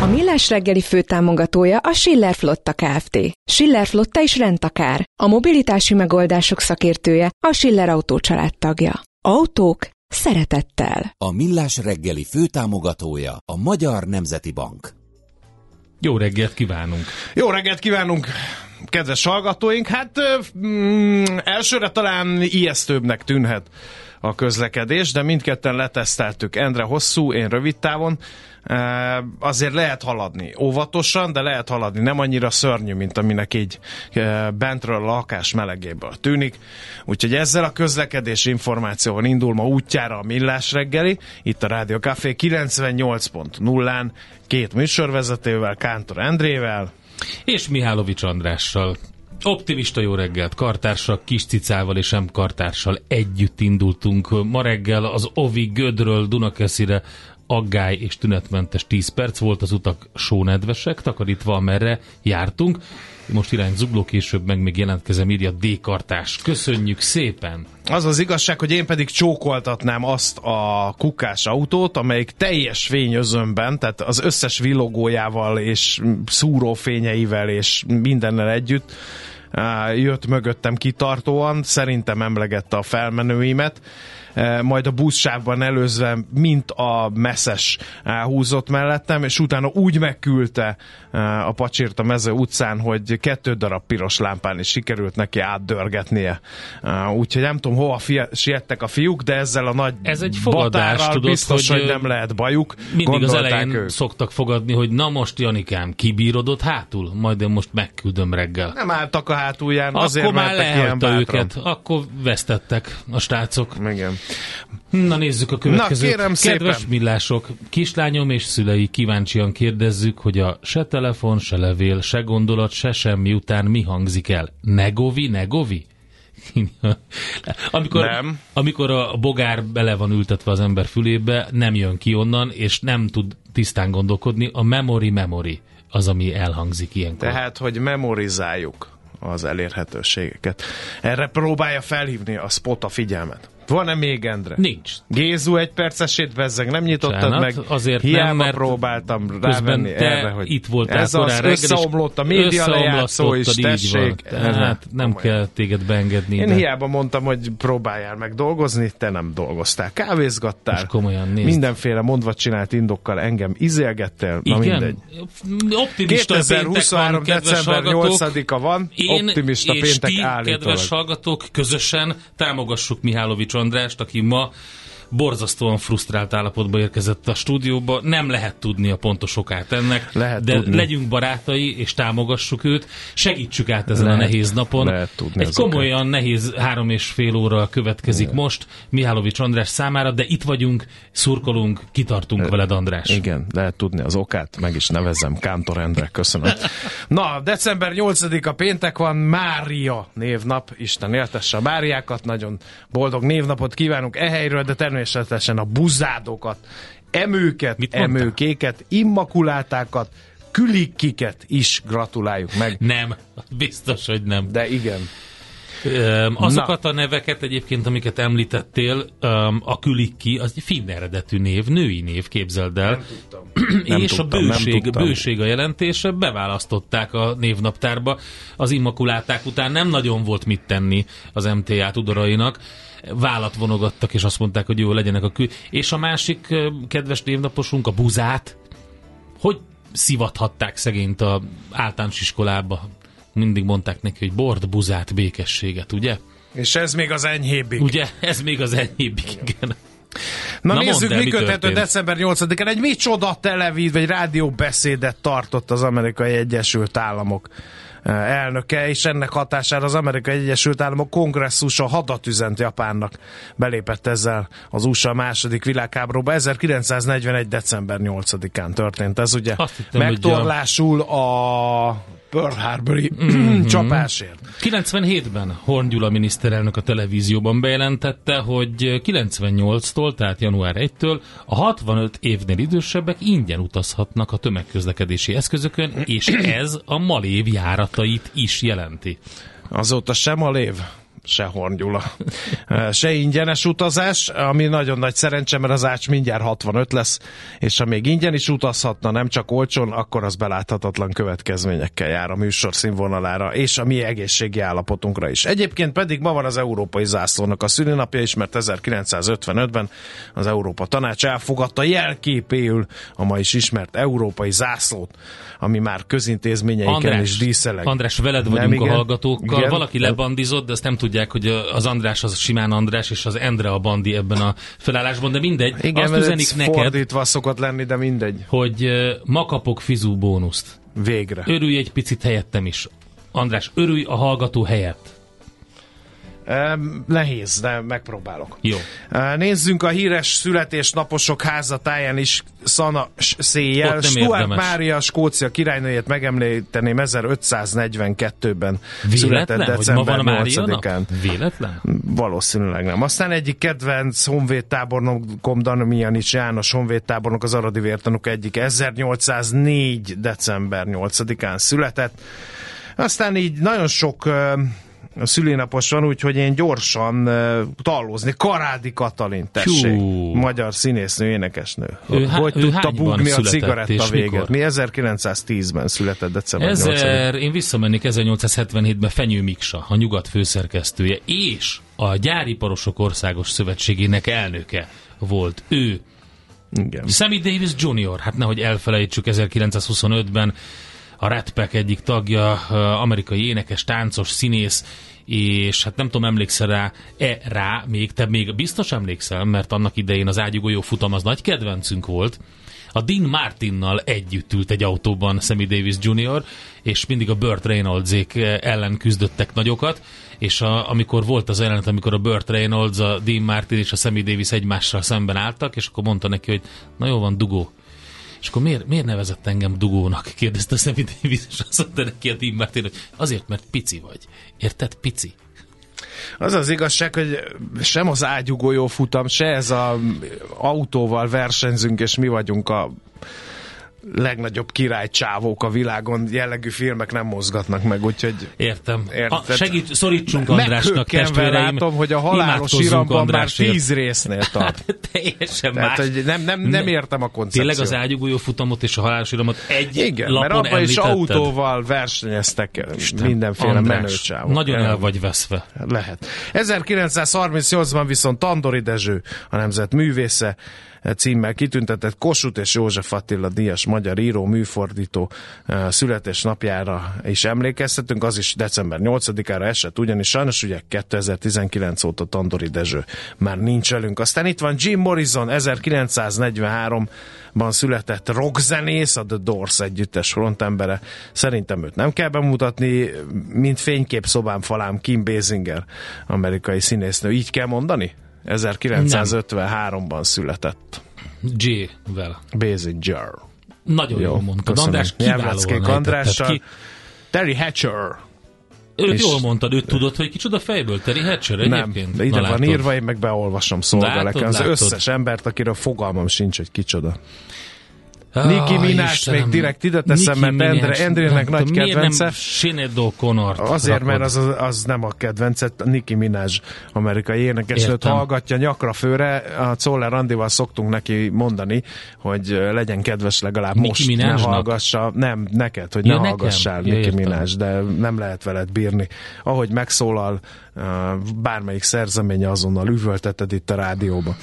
A Millás reggeli főtámogatója a Schiller Flotta Kft. Schiller Flotta is rendtakár. A mobilitási megoldások szakértője a Schiller Autó tagja. Autók szeretettel. A Millás reggeli főtámogatója a Magyar Nemzeti Bank. Jó reggelt kívánunk! Jó reggelt kívánunk, kedves hallgatóink! Hát mm, elsőre talán ijesztőbbnek tűnhet a közlekedés, de mindketten leteszteltük. Endre hosszú, én rövid távon. Azért lehet haladni. Óvatosan, de lehet haladni. Nem annyira szörnyű, mint aminek így bentről a lakás melegéből tűnik. Úgyhogy ezzel a közlekedés információval indul ma útjára a Millás reggeli, itt a Rádió Café 98.0-án, két műsorvezetővel, Kántor Endrével, És Mihálovics Andrással. Optimista jó reggelt, kartársak, kis cicával és nem kartársal együtt indultunk. Ma reggel az Ovi Gödről Dunakeszire aggály és tünetmentes 10 perc volt, az utak sónedvesek, takarítva amerre jártunk. Most irány zugló, később meg még jelentkezem, írja D-kartás. Köszönjük szépen! Az az igazság, hogy én pedig csókoltatnám azt a kukás autót, amelyik teljes fényözömben, tehát az összes villogójával és szúrófényeivel és mindennel együtt jött mögöttem kitartóan, szerintem emlegette a felmenőimet, majd a buszsávban előzve, mint a messzes húzott mellettem, és utána úgy megküldte a pacsírt a mező utcán, hogy kettő darab piros lámpán is sikerült neki átdörgetnie. E, Úgyhogy nem tudom, hova fia, siettek a fiúk, de ezzel a nagy Ez egy fogadás, tudod, biztos, hogy, hogy, nem lehet bajuk. Mindig az elején ők. szoktak fogadni, hogy na most Janikám, kibírod ott hátul? Majd én most megküldöm reggel. Nem álltak a hátulján, azért Akkor már mertek ilyen lehagyta őket, akkor vesztettek a stácok. Igen. Na nézzük a következőt. Na, kérem Kedves szépen. millások, kislányom és szülei kíváncsian kérdezzük, hogy a se telefon, se levél, se gondolat, se semmi után mi hangzik el. Negovi, negovi? amikor, Nem. amikor a bogár bele van ültetve az ember fülébe, nem jön ki onnan, és nem tud tisztán gondolkodni. A memory memory az, ami elhangzik ilyenkor. Tehát, hogy memorizáljuk az elérhetőségeket. Erre próbálja felhívni a spot a figyelmet. Van-e még, Endre? Nincs. Gézu egy percesét bezzeg, nem nyitottad Bocsánat, meg. azért Hiába nem, mert próbáltam rávenni te erre, hogy itt voltál ez az reggel, összeomlott a média lejátszó is, így van. tessék. Tehát nem Komolyan. kell téged beengedni. Én de hiába mondtam, hogy próbáljál meg dolgozni, te nem dolgoztál. Kávézgattál. Most komolyan nézd. Mindenféle mondva csinált indokkal engem izélgettél. Na Igen, mindegy. optimista péntek 2023. van, kedves december hallgatók. 8-a van, Én optimista és péntek ti, állítólag. kedves hallgatók, közösen támogassuk Mihálovics Andrást, aki ma borzasztóan frusztrált állapotba érkezett a stúdióba. Nem lehet tudni a pontos okát ennek, Lehet de tudni. legyünk barátai, és támogassuk őt, segítsük át ezen Lehet- a nehéz napon. lehet tudni Egy az okát. komolyan nehéz három és fél óra következik most Mihálovics András számára, de itt vagyunk, szurkolunk, kitartunk veled, András. Igen, lehet tudni az okát, meg is nevezem Kántor Endre, köszönöm. Na, december 8-a péntek van, Mária névnap, Isten éltesse a Máriákat, nagyon boldog névnapot kívánunk e helyről, de természetesen a buzádokat, emőket, emőkéket, immakulátákat, Külikiket is gratuláljuk meg. Nem, biztos, hogy nem. De igen. Öm, azokat a neveket egyébként, amiket említettél, öm, a Külikki, az egy finn eredetű név, női név, képzeld el. Nem és tudtam, a nem bőség, tudtam. bőség a jelentése, beválasztották a névnaptárba. Az immakuláták után nem nagyon volt mit tenni az MTA tudorainak. Vállat vonogattak, és azt mondták, hogy jó, legyenek a kül. És a másik kedves névnaposunk, a Buzát, hogy szivathatták szegényt a általános iskolába. Mindig mondták neki, hogy bord, buzát, békességet, ugye? És ez még az enyhébbik. Ugye? Ez még az enyhébbik, igen. Na, Na nézzük, el, mi köthető december 8-án. Egy micsoda televíz vagy rádió beszédet tartott az Amerikai Egyesült Államok elnöke, és ennek hatására az Amerikai Egyesült Államok kongresszusa hadat üzent Japánnak. Belépett ezzel az USA második világháborúba. 1941. december 8-án történt ez, ugye? Hittem, Megtorlásul a Pearl Harbori Mhm. csapásért. 97-ben Horn Gyula miniszterelnök a televízióban bejelentette, hogy 98-tól, tehát január 1-től a 65 évnél idősebbek ingyen utazhatnak a tömegközlekedési eszközökön, és ez a Malév járatait is jelenti. Azóta sem a lév, se Horngyula. se ingyenes utazás, ami nagyon nagy szerencse, mert az ács mindjárt 65 lesz, és ha még ingyen is utazhatna, nem csak olcsón, akkor az beláthatatlan következményekkel jár a műsor színvonalára, és a mi egészségi állapotunkra is. Egyébként pedig ma van az Európai Zászlónak a szülinapja is, mert 1955-ben az Európa Tanács elfogadta jelképéül a ma is ismert Európai Zászlót, ami már közintézményeiken is díszeleg. András, veled Nem, vagyunk a igen. hallgatókkal. Igen. Valaki lebandizott, de azt nem tudják, hogy az András az simán András, és az Endre a bandi ebben a felállásban, de mindegy. Igen, azt üzenik neked, fordítva szokott lenni, de mindegy. hogy ma kapok fizú bónuszt. Végre. Örülj egy picit helyettem is. András, örülj a hallgató helyett. Nehéz, de megpróbálok. Jó. Nézzünk a híres születésnaposok házatáján is szana széjjel. Stuart. Mária, Skócia királynőjét megemlíteném 1542-ben született Véletlen, december van a Mária 8-án. nap? Véletlen? Valószínűleg nem. Aztán egyik kedvenc honvédtábornokom Danomianics János honvédtábornok az Aradi vértanúk egyik 1804. december 8-án született. Aztán így nagyon sok ö, szülinapos van, úgyhogy én gyorsan tallózni. Karádi Katalin, tessék. Hú. Magyar színésznő, énekesnő. Ő há- hogy ő tudta bugni a cigaretta véget? Mi 1910-ben született december 8 Ezer, én visszamennék 1877-ben Fenyő Miksa, a nyugat főszerkesztője, és a Gyáriparosok Országos Szövetségének elnöke volt ő. Igen. Sammy Davis Jr., hát nehogy elfelejtsük, 1925-ben a Rat Pack egyik tagja, amerikai énekes, táncos, színész, és hát nem tudom, emlékszel rá, e rá még, te még biztos emlékszel, mert annak idején az ágyugójó futam az nagy kedvencünk volt, a Dean Martinnal együtt ült egy autóban Sammy Davis Jr., és mindig a Burt Reynoldsék ellen küzdöttek nagyokat, és a, amikor volt az jelenet, amikor a Burt Reynolds, a Dean Martin és a Sammy Davis egymással szemben álltak, és akkor mondta neki, hogy na jó van, dugó. És akkor miért, miért nevezett engem dugónak? kérdezte Sammy Davis, és azt mondta neki a Dean Martin, hogy azért, mert pici vagy. Érted? Pici. Az az igazság, hogy sem az ágyugójó futam, se ez a autóval versenyzünk, és mi vagyunk a legnagyobb királycsávók a világon, jellegű filmek nem mozgatnak meg, úgyhogy Értem. Érted? A, segít, szorítsunk Andrásnak, testvéreim. látom, hogy a halálos iramban már tíz résznél tart. Teljesen Tehát, más. hogy nem, nem, nem Ne- értem a koncepciót. Tényleg az ágyugójó futamot és a halálos iramot egy Igen, lapon mert abban is autóval versenyeztek Isten, mindenféle András, menőcsávok. Nagyon el vagy veszve. Lehet. 1938-ban viszont Tandori Dezső, a nemzet művésze, címmel kitüntetett Kossuth és József Attila díjas magyar író, műfordító születésnapjára is emlékeztetünk, az is december 8-ára esett, ugyanis sajnos ugye 2019 óta Tandori Dezső már nincs velünk. Aztán itt van Jim Morrison, 1943-ban született rockzenész, a The Doors együttes frontembere. Szerintem őt nem kell bemutatni, mint fénykép szobám falám Kim Basinger, amerikai színésznő. Így kell mondani? 1953-ban született. J-vel. Basinger. Nagyon Jó, jól mondtad. köszönöm. András kiválóan Andrással. ki. Terry Hatcher. Őt jól mondtad, őt tudod, hogy kicsoda fejből, Terry Hatcher Nem, egyébként? de ide Na, van látod. írva, én meg beolvasom szolgálek. Az látod. összes embert, akiről fogalmam sincs, hogy kicsoda. Ah, Minaj Istenem. még direkt ide teszem, Nicki mert Endre, Nem nagy tudom, kedvence. Sinead O'Connor-t Azért, rakod? mert az, az, nem a kedvence, Nicki Minaj amerikai énekesnőt hallgatja nyakra főre. A Czoller Randival szoktunk neki mondani, hogy legyen kedves legalább Nicki most ne Minajnak? hallgassa. Nem, neked, hogy Ja, ne nekem? hallgassál Ja, értem. Minaj, de nem lehet veled bírni. Ahogy megszólal, bármelyik szerzeménye azonnal üvölteted itt a rádióban.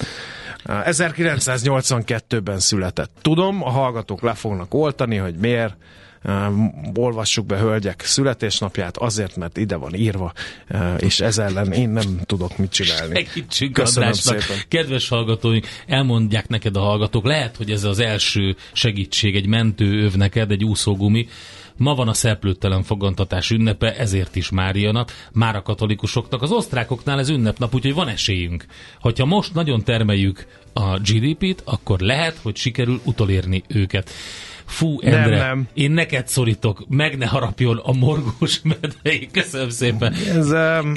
Ö, 1982-ben született. Tudom, a hallgatók le fognak oltani, hogy miért, Uh, olvassuk be hölgyek születésnapját azért, mert ide van írva, uh, és ez ellen én nem tudok mit csinálni. Segítsünk Köszönöm szépen. Kedves hallgatóink, elmondják neked a hallgatók, lehet, hogy ez az első segítség, egy mentőöv neked, egy úszógumi. Ma van a szerplőtelen fogantatás ünnepe, ezért is Mária nap. Már a katolikusoknak, az osztrákoknál ez ünnepnap, úgyhogy van esélyünk. Hogyha most nagyon termeljük a GDP-t, akkor lehet, hogy sikerül utolérni őket. Fú, Nem, Endre, nem. én neked szorítok, meg ne harapjon a morgós medvei. Köszönöm szépen. Ez, um,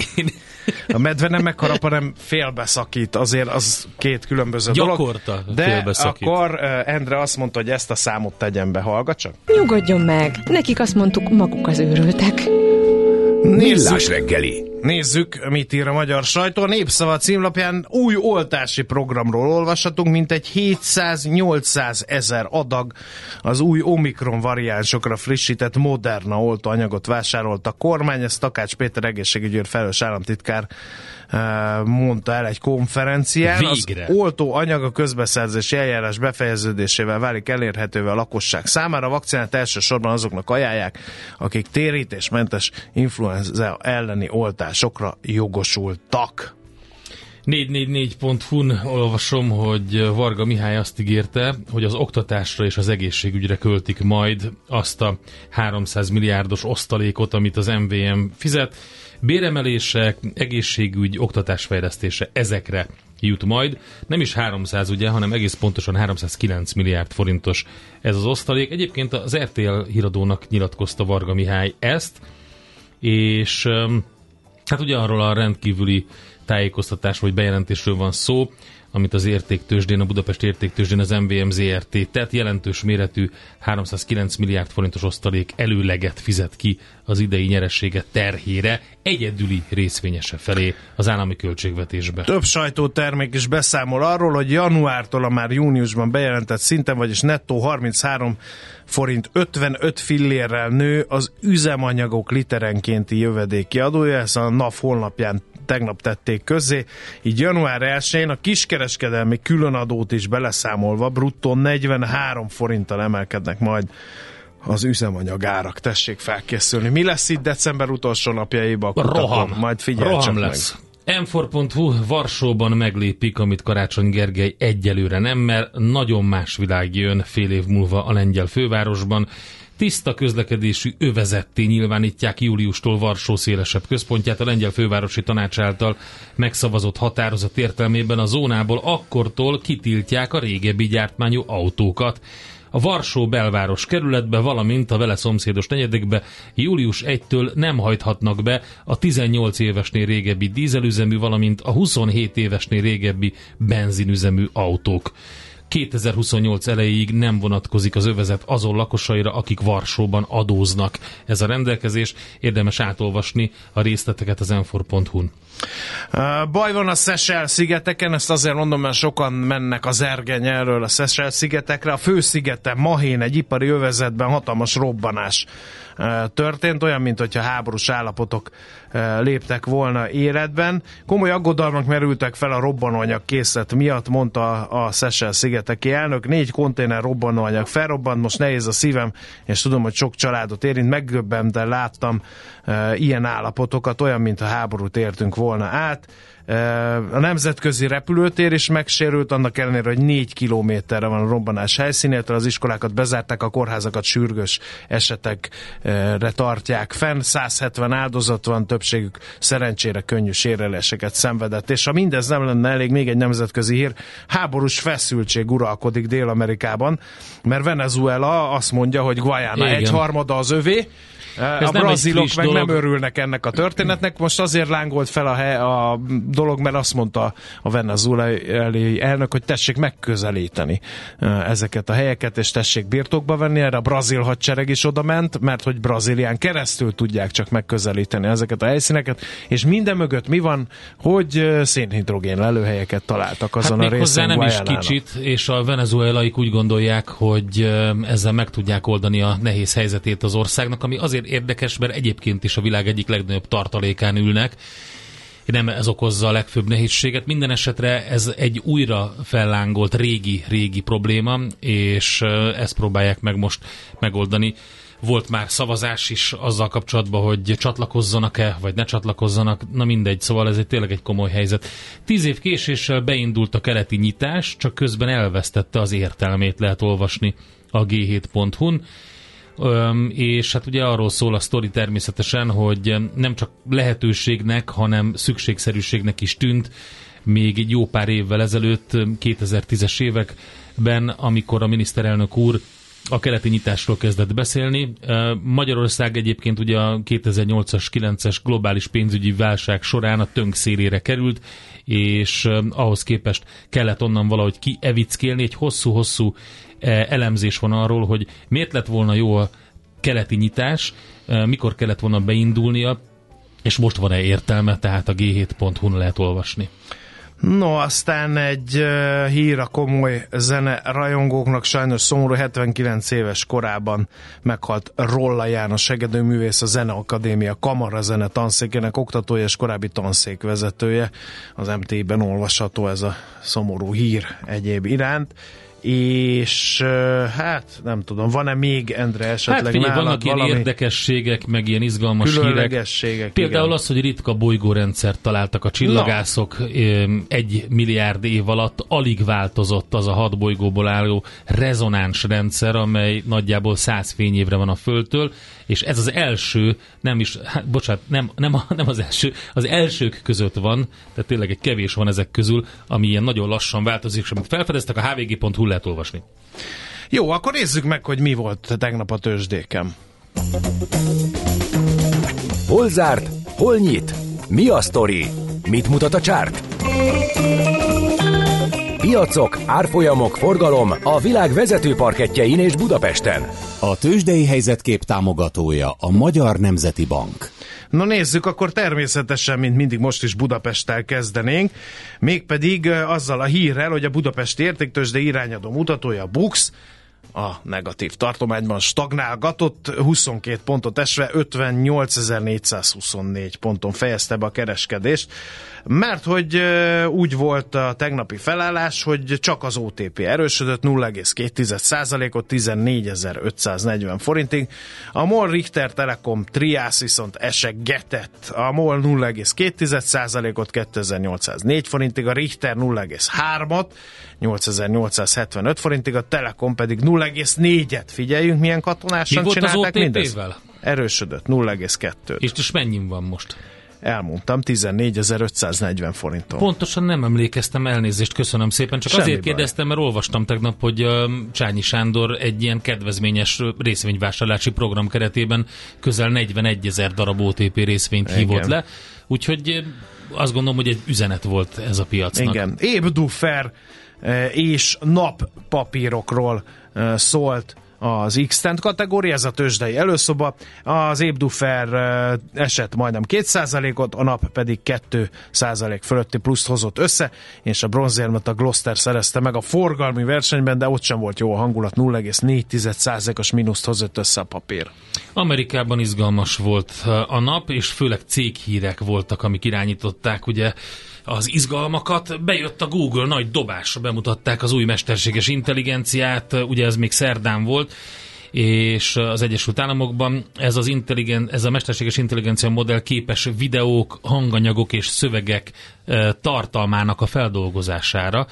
a medve nem megharap, hanem félbeszakít, azért az két különböző Gyakorta dolog. De félbeszakít. akkor uh, Endre azt mondta, hogy ezt a számot tegyen be, hallgat csak. Nyugodjon meg, nekik azt mondtuk, maguk az őrültek. Millás reggeli. Nézzük, mit ír a magyar sajtó. A Népszava címlapján új oltási programról olvashatunk, mint egy 700-800 ezer adag az új Omikron variánsokra frissített Moderna oltóanyagot vásárolt a kormány. Ezt Takács Péter egészségügyért felelős államtitkár mondta el egy konferencián. Végre. Az oltóanyag a közbeszerzési eljárás befejeződésével válik elérhetővé a lakosság számára. A vakcinát elsősorban azoknak ajánlják, akik térítésmentes influenza elleni oltásokra jogosultak. 444.hu-n olvasom, hogy Varga Mihály azt ígérte, hogy az oktatásra és az egészségügyre költik majd azt a 300 milliárdos osztalékot, amit az MVM fizet. Béremelések, egészségügy, oktatásfejlesztése ezekre jut majd. Nem is 300 ugye, hanem egész pontosan 309 milliárd forintos ez az osztalék. Egyébként az RTL híradónak nyilatkozta Varga Mihály ezt, és Hát ugye arról a rendkívüli tájékoztatás vagy bejelentésről van szó, amit az értéktősdén, a Budapest értéktősdén az MVM ZRT tett, jelentős méretű 309 milliárd forintos osztalék előleget fizet ki az idei nyeressége terhére, egyedüli részvényese felé az állami költségvetésbe. Több sajtótermék is beszámol arról, hogy januártól a már júniusban bejelentett szinten, vagyis nettó 33 forint 55 fillérrel nő az üzemanyagok literenkénti jövedéki adója, ezt a NAV honlapján tegnap tették közzé, így január 1-én a kiskereskedelmi különadót is beleszámolva bruttó 43 forinttal emelkednek majd az üzemanyagárak. Tessék felkészülni. Mi lesz itt december utolsó napjaiban? Roham. Majd figyelj Roham csak lesz. M4.hu Varsóban meglépik, amit Karácsony Gergely egyelőre nem, mert nagyon más világ jön fél év múlva a lengyel fővárosban. Tiszta közlekedésű övezetté nyilvánítják júliustól Varsó szélesebb központját a lengyel fővárosi tanács által megszavazott határozat értelmében a zónából akkortól kitiltják a régebbi gyártmányú autókat. A Varsó belváros kerületbe, valamint a vele szomszédos negyedekbe július 1-től nem hajthatnak be a 18 évesnél régebbi dízelüzemű, valamint a 27 évesnél régebbi benzinüzemű autók. 2028 elejéig nem vonatkozik az övezet azon lakosaira, akik Varsóban adóznak. Ez a rendelkezés érdemes átolvasni a részleteket az enfor.hu-n. Baj van a Seychelles szigeteken, ezt azért mondom, mert sokan mennek az ergeny erről a Seychelles szigetekre. A főszigeten Mahén egy ipari övezetben hatalmas robbanás történt, olyan, mint hogyha háborús állapotok léptek volna életben. Komoly aggodalmak merültek fel a robbanóanyag készlet miatt, mondta a Seychelles szigeteki elnök. Négy konténer robbanóanyag felrobbant, most nehéz a szívem, és tudom, hogy sok családot érint. Meggöbbenten láttam uh, ilyen állapotokat, olyan, mint a háborút értünk volna át. A nemzetközi repülőtér is megsérült, annak ellenére, hogy 4 kilométerre van a robbanás helyszínétől, az iskolákat bezárták, a kórházakat sürgős esetekre tartják fenn. 170 áldozat van, többségük szerencsére könnyű séreléseket szenvedett. És ha mindez nem lenne elég, még egy nemzetközi hír, háborús feszültség uralkodik Dél-Amerikában, mert Venezuela azt mondja, hogy Guayana Igen. egy harmada az övé, Ez a nem brazilok meg dolog. nem örülnek ennek a történetnek. Most azért lángolt fel a, he, a dolog, mert azt mondta a venezuelai elnök, hogy tessék megközelíteni ezeket a helyeket, és tessék birtokba venni. Erre a brazil hadsereg is oda ment, mert hogy Brazílián keresztül tudják csak megközelíteni ezeket a helyszíneket, és minden mögött mi van, hogy szénhidrogén lelőhelyeket találtak azon hát a részen. nem is Guyanának. kicsit, és a venezuelaik úgy gondolják, hogy ezzel meg tudják oldani a nehéz helyzetét az országnak, ami azért érdekes, mert egyébként is a világ egyik legnagyobb tartalékán ülnek, nem ez okozza a legfőbb nehézséget. Minden esetre ez egy újra fellángolt régi-régi probléma, és ezt próbálják meg most megoldani. Volt már szavazás is azzal kapcsolatban, hogy csatlakozzanak-e, vagy ne csatlakozzanak, na mindegy, szóval ez egy tényleg egy komoly helyzet. Tíz év késéssel beindult a keleti nyitás, csak közben elvesztette az értelmét, lehet olvasni a g7.hu-n. És hát ugye arról szól a sztori természetesen, hogy nem csak lehetőségnek, hanem szükségszerűségnek is tűnt, még egy jó pár évvel ezelőtt, 2010-es években, amikor a miniszterelnök úr a keleti nyitásról kezdett beszélni. Magyarország egyébként ugye a 2008-as, 9-es globális pénzügyi válság során a tönk szélére került, és ahhoz képest kellett onnan valahogy kievickélni. Egy hosszú-hosszú elemzés van arról, hogy miért lett volna jó a keleti nyitás, mikor kellett volna beindulnia, és most van-e értelme, tehát a g7.hu-n lehet olvasni. No, aztán egy uh, hír a komoly zene rajongóknak, sajnos szomorú 79 éves korában meghalt Rolla János segedőművész, a Zeneakadémia Kamara zene tanszékének oktatója és korábbi tanszékvezetője. Az MT-ben olvasható ez a szomorú hír egyéb iránt és hát nem tudom, van-e még Endre esetleg hát figyelj, nálad vannak ilyen valami érdekességek, meg ilyen izgalmas hírek. Például igen. az, hogy ritka bolygórendszert találtak a csillagászok öm, egy milliárd év alatt, alig változott az a hat bolygóból álló rezonáns rendszer, amely nagyjából száz fényévre van a Földtől, és ez az első, nem is, hát, bocsánat, nem, nem, nem az első, az elsők között van, tehát tényleg egy kevés van ezek közül, ami ilyen nagyon lassan változik, és felfedeztek, a hvg.hu lehet olvasni. Jó, akkor nézzük meg, hogy mi volt tegnap a tőzsdékem. Hol zárt? Hol nyit? Mi a sztori? Mit mutat a csárt? Piacok, árfolyamok, forgalom a világ vezető parketjein és Budapesten. A tőzsdei helyzetkép támogatója a Magyar Nemzeti Bank. Na nézzük, akkor természetesen, mint mindig most is Budapesttel kezdenénk, mégpedig azzal a hírrel, hogy a Budapesti Értéktősde irányadó mutatója a BUX a negatív tartományban stagnálgatott, 22 pontot esve 58.424 ponton fejezte be a kereskedést, mert hogy úgy volt a tegnapi felállás, hogy csak az OTP erősödött 0,2%-ot 14.540 forintig, a MOL Richter Telekom Triász viszont esegetett, a MOL 0,2%-ot 2804 forintig, a Richter 0,3-at 8875 forintig, a Telekom pedig 0,4-et. Figyeljünk, milyen katonásan Mi csinálták mindezt. Erősödött, 0,2-t. És most mennyin van most? Elmondtam, 14.540 forinton. Pontosan nem emlékeztem, elnézést, köszönöm szépen. Csak Semmi azért baj. kérdeztem, mert olvastam tegnap, hogy Csányi Sándor egy ilyen kedvezményes részvényvásárlási program keretében közel 41 ezer darab OTP részvényt Igen. hívott le. Úgyhogy azt gondolom, hogy egy üzenet volt ez a piacnak. Igen, Ébdufer eh, és nappapírokról szólt az x kategória, ez a tőzsdei előszoba. Az Ébdufer esett majdnem 2%-ot, a nap pedig 2% fölötti pluszt hozott össze, és a bronzérmet a Gloster szerezte meg a forgalmi versenyben, de ott sem volt jó a hangulat, 0,4%-os mínuszt hozott össze a papír. Amerikában izgalmas volt a nap, és főleg céghírek voltak, amik irányították ugye az izgalmakat. Bejött a Google nagy dobásra, bemutatták az új mesterséges intelligenciát, ugye ez még szerdán volt, és az Egyesült Államokban ez, az intelligen, ez a mesterséges intelligencia modell képes videók, hanganyagok és szövegek uh, tartalmának a feldolgozására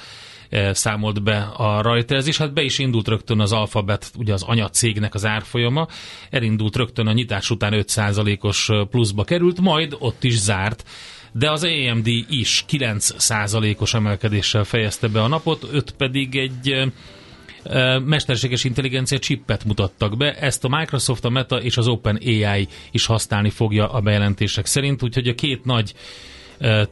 eh, számolt be a Reuters, és hát be is indult rögtön az Alphabet, ugye az anyacégnek az árfolyama, elindult rögtön a nyitás után 5%-os pluszba került, majd ott is zárt, de az AMD is 9%-os emelkedéssel fejezte be a napot, 5 pedig egy mesterséges intelligencia csippet mutattak be. Ezt a Microsoft, a Meta és az OpenAI is használni fogja a bejelentések szerint, úgyhogy a két nagy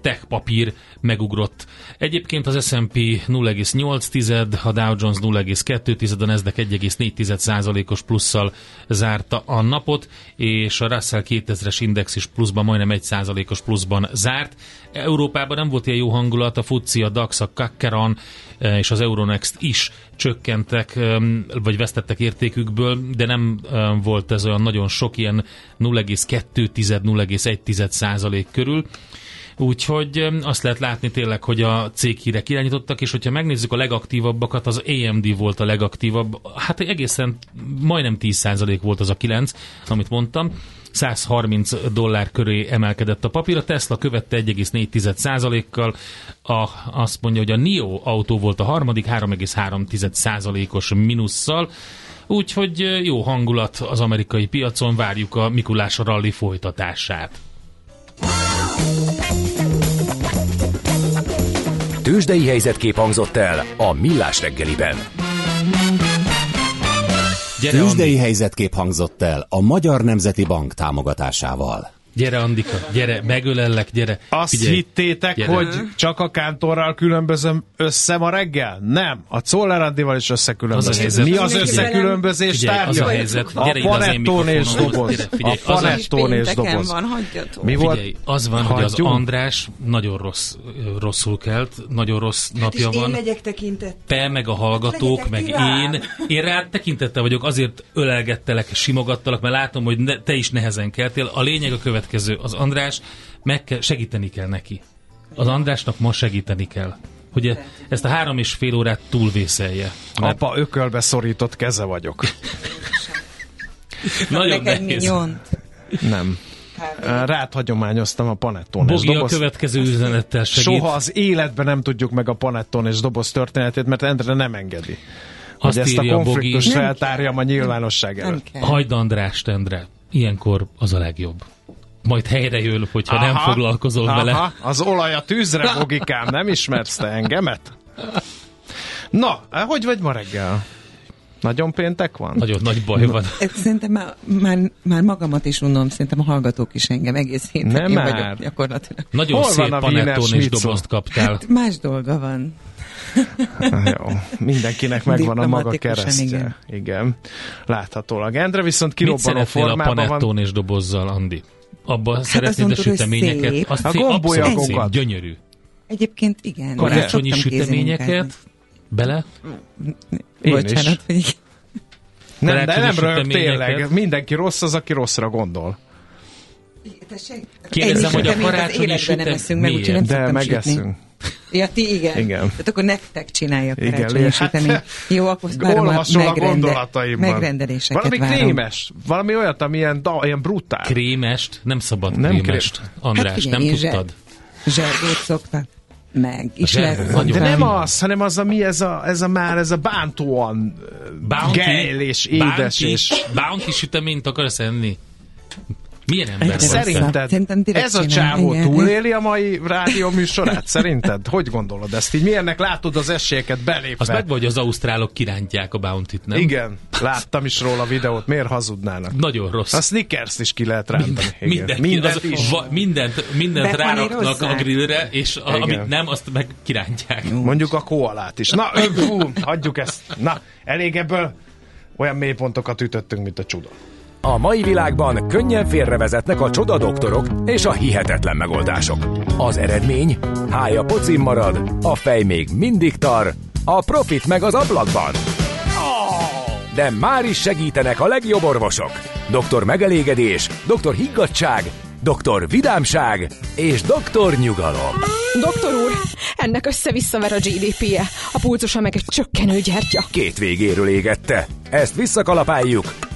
tech papír megugrott. Egyébként az S&P 0,8, a Dow Jones 0,2, a Nasdaq 1,4 os plusszal zárta a napot, és a Russell 2000-es index is pluszban, majdnem 1 os pluszban zárt. Európában nem volt ilyen jó hangulat, a FUCI, a DAX, a Kakkeran és az Euronext is csökkentek, vagy vesztettek értékükből, de nem volt ez olyan nagyon sok, ilyen 0,2-0,1 százalék körül. Úgyhogy azt lehet látni tényleg, hogy a céghírek irányítottak, és hogyha megnézzük a legaktívabbakat, az AMD volt a legaktívabb. Hát egészen majdnem 10% volt az a 9, amit mondtam. 130 dollár köré emelkedett a papír, a Tesla követte 1,4%-kal, a, azt mondja, hogy a NIO autó volt a harmadik 3,3%-os minusszal, úgyhogy jó hangulat az amerikai piacon, várjuk a Mikulás rally folytatását. Tőzsdei helyzetkép hangzott el a Millás reggeliben. Tőzsdei helyzetkép hangzott el a Magyar Nemzeti Bank támogatásával. Gyere, Andika, gyere, megölellek, gyere. Azt Figyelj, hittétek, gyere. hogy csak a kántorral különbözöm össze ma reggel? Nem. A Czoller Andival is összekülönbözöm. Az Mi az összekülönbözés tárgya? Az a helyzet. A panettón és doboz. Figyelj, a panettón és doboz. Van. Mi volt? Figyelj, az van, Hagyjunk. hogy az András nagyon rossz, rosszul kelt, nagyon rossz hát napja van. én legyek tekintett. Te, meg a hallgatók, meg én. Én rád tekintette vagyok, azért ölelgettelek, simogattalak, mert látom, hogy te is nehezen keltél. A lényeg a következő következő. Az András, meg kell, segíteni kell neki. Az Andrásnak ma segíteni kell hogy ezt a három és fél órát túlvészelje. Mert... Apa, ökölbe szorított keze vagyok. Nagyon nehéz. Nem. Rád hagyományoztam a panetton Bogi és doboz. a következő üzenettel segít. Soha az életben nem tudjuk meg a panetton és doboz történetét, mert Endre nem engedi. Azt hogy ezt a konfliktust feltárjam a nyilvánosság előtt. Hagyd Andrást, Endre. Ilyenkor az a legjobb majd helyre jön, hogyha aha, nem foglalkozol aha, vele. Az olaj a tűzre, Bogikám, nem ismersz te engemet? Na, hogy vagy ma reggel? Nagyon péntek van? Nagyon nagy baj van. Szerintem már, már, már magamat is unom, szerintem a hallgatók is engem egész héten. Nem már. Vagyok, gyakorlatilag. Nagyon Hol szép panettón és dobozt kaptál. Hát más dolga van. jó, mindenkinek megvan a maga keresztje. Igen. igen. Láthatólag. Endre viszont kirobbanó formában van. a panettón és dobozzal, Andi? Abban hát szeretnéd a süteményeket. Azt a gombolyagokat. gyönyörű. Egyébként igen. Karácsonyi süteményeket bele? Én Bocsánat, is. Hogy... Nem, de nem rög, tényleg. Mindenki rossz az, aki rosszra gondol. Kérdezem, hogy a karácsonyi sütemény De megeszünk. Ja, ti igen. igen. Tehát akkor nektek csinálja a karácsonyi sütemény. Jó, akkor várom a, megrende, megrendeléseket Valami várom. krémes, valami olyat, ami ilyen, da, ilyen brutál. Krémest? Nem szabad nem krémest. Krém. András, hát figyelj, nem tudtad? Zsergót szoktak meg. Is lehet, de nem az, hanem az, ami ez a, ez a már, ez a bántóan bounty, gejl és édes. Bounty, és... bounty süteményt akarsz enni? Milyen ember Szerinted ez a csávó túléli a mai rádió műsorát? Szerinted? Hogy gondolod ezt? Így milyennek látod az esélyeket belépve? Az meg vagy az ausztrálok kirántják a bounty nem? Igen, láttam is róla a videót. Miért hazudnának? Nagyon rossz. A Snickers is ki lehet rántani. Minden, mindent, az, is. Va, mindent, mindent ráraknak a grillre, és a, amit nem, azt meg kirántják. Mondjuk a koalát is. Na, fú, hagyjuk ezt. Na, elég ebből olyan mélypontokat ütöttünk, mint a csuda. A mai világban könnyen félrevezetnek a csoda doktorok és a hihetetlen megoldások. Az eredmény? Hája pocim marad, a fej még mindig tar, a profit meg az ablakban. De már is segítenek a legjobb orvosok. Doktor megelégedés, doktor higgadság, doktor vidámság és doktor nyugalom. Doktor úr, ennek össze-visszaver a GDP-je, a pulcosa meg egy csökkenő gyertya. Két végéről égette. Ezt visszakalapáljuk,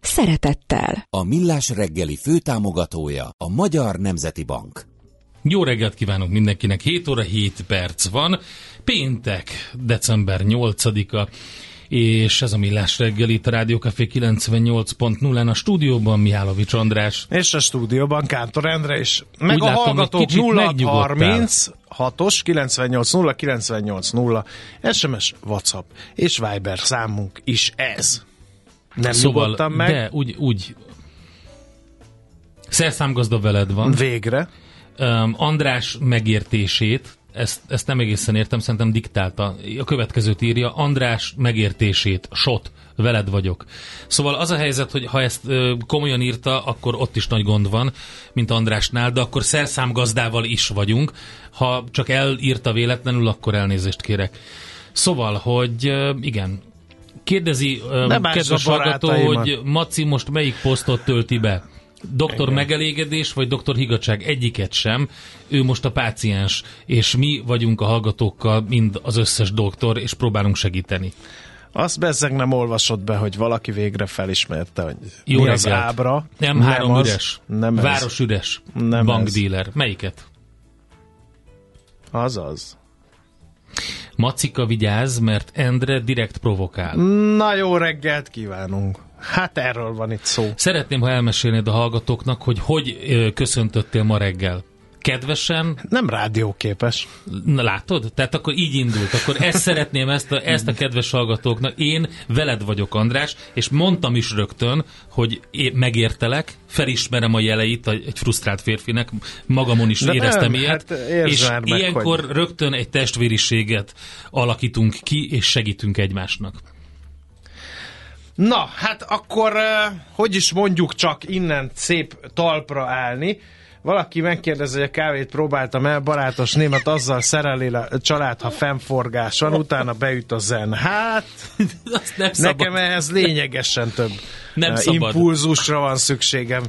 szeretettel. A Millás reggeli főtámogatója a Magyar Nemzeti Bank. Jó reggelt kívánok mindenkinek, 7 óra 7 perc van, péntek, december 8-a, és ez a Millás reggel itt a Rádiókafé 98.0-án a stúdióban Mihálovics András. És a stúdióban Kántor Endre is. Meg Úgy a látom, hallgatók 030 6-os 980 980 SMS, WhatsApp és Viber számunk is ez. Nem szóval, meg. De úgy, úgy szerszámgazda veled van. Végre. Um, András megértését ezt, ezt nem egészen értem, szerintem diktálta. A következőt írja, András megértését, sot, veled vagyok. Szóval az a helyzet, hogy ha ezt komolyan írta, akkor ott is nagy gond van, mint Andrásnál, de akkor szerszámgazdával is vagyunk. Ha csak elírta véletlenül, akkor elnézést kérek. Szóval, hogy igen, Kérdezi Nem kedves hallgató, hogy Maci most melyik posztot tölti be? Doktor Igen. megelégedés, vagy doktor higatság? Egyiket sem. Ő most a páciens, és mi vagyunk a hallgatókkal, mind az összes doktor, és próbálunk segíteni. Azt bezzeg nem olvasott be, hogy valaki végre felismerte, hogy Jó mi az ábra. Nem, nem három az, üres. Nem Város üres. Nem Bankdíler. Melyiket? Azaz. Macika vigyáz, mert Endre direkt provokál. Na jó reggelt kívánunk! Hát erről van itt szó. Szeretném, ha elmesélnéd a hallgatóknak, hogy hogy köszöntöttél ma reggel kedvesen. Nem rádióképes. Na látod? Tehát akkor így indult. Akkor ezt szeretném, ezt a, ezt a kedves hallgatóknak. Én veled vagyok, András, és mondtam is rögtön, hogy én megértelek, felismerem a jeleit egy frusztrált férfinek, magamon is De éreztem nem, ilyet, hát és meg, ilyenkor hogy... rögtön egy testvériséget alakítunk ki, és segítünk egymásnak. Na, hát akkor, hogy is mondjuk csak innen szép talpra állni, valaki megkérdezi, hogy a kávét próbáltam el, barátos német azzal szereli a család, ha fennforgás van, utána beüt a zen. Hát, nem nekem ehhez lényegesen több nem uh, impulzusra van szükségem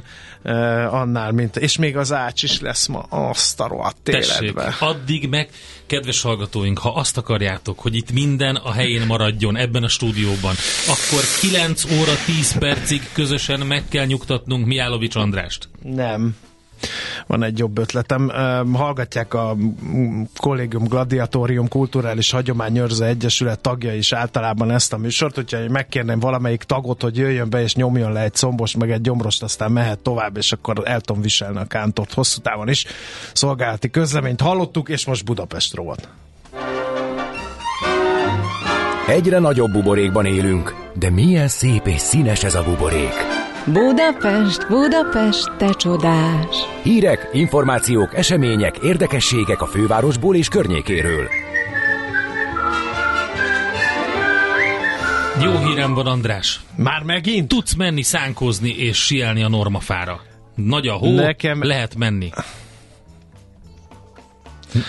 uh, annál, mint, és még az ács is lesz ma azt a rohadt életben. addig meg, kedves hallgatóink, ha azt akarjátok, hogy itt minden a helyén maradjon ebben a stúdióban, akkor 9 óra 10 percig közösen meg kell nyugtatnunk Miálovics Andrást. Nem van egy jobb ötletem. Hallgatják a Kollégium Gladiatorium Kulturális Hagyományőrző Egyesület tagja is általában ezt a műsort, hogyha megkérném valamelyik tagot, hogy jöjjön be és nyomjon le egy szombos, meg egy gyomrost, aztán mehet tovább, és akkor el tudom viselni a kántort hosszú távon is. Szolgálati közleményt hallottuk, és most Budapest rovat. Egyre nagyobb buborékban élünk, de milyen szép és színes ez a buborék! Budapest, Budapest, te csodás! Hírek, információk, események, érdekességek a fővárosból és környékéről. Jó hírem van, András. Már megint? Tudsz menni szánkozni és sielni a normafára. Nagy a hó, Nekem... lehet menni.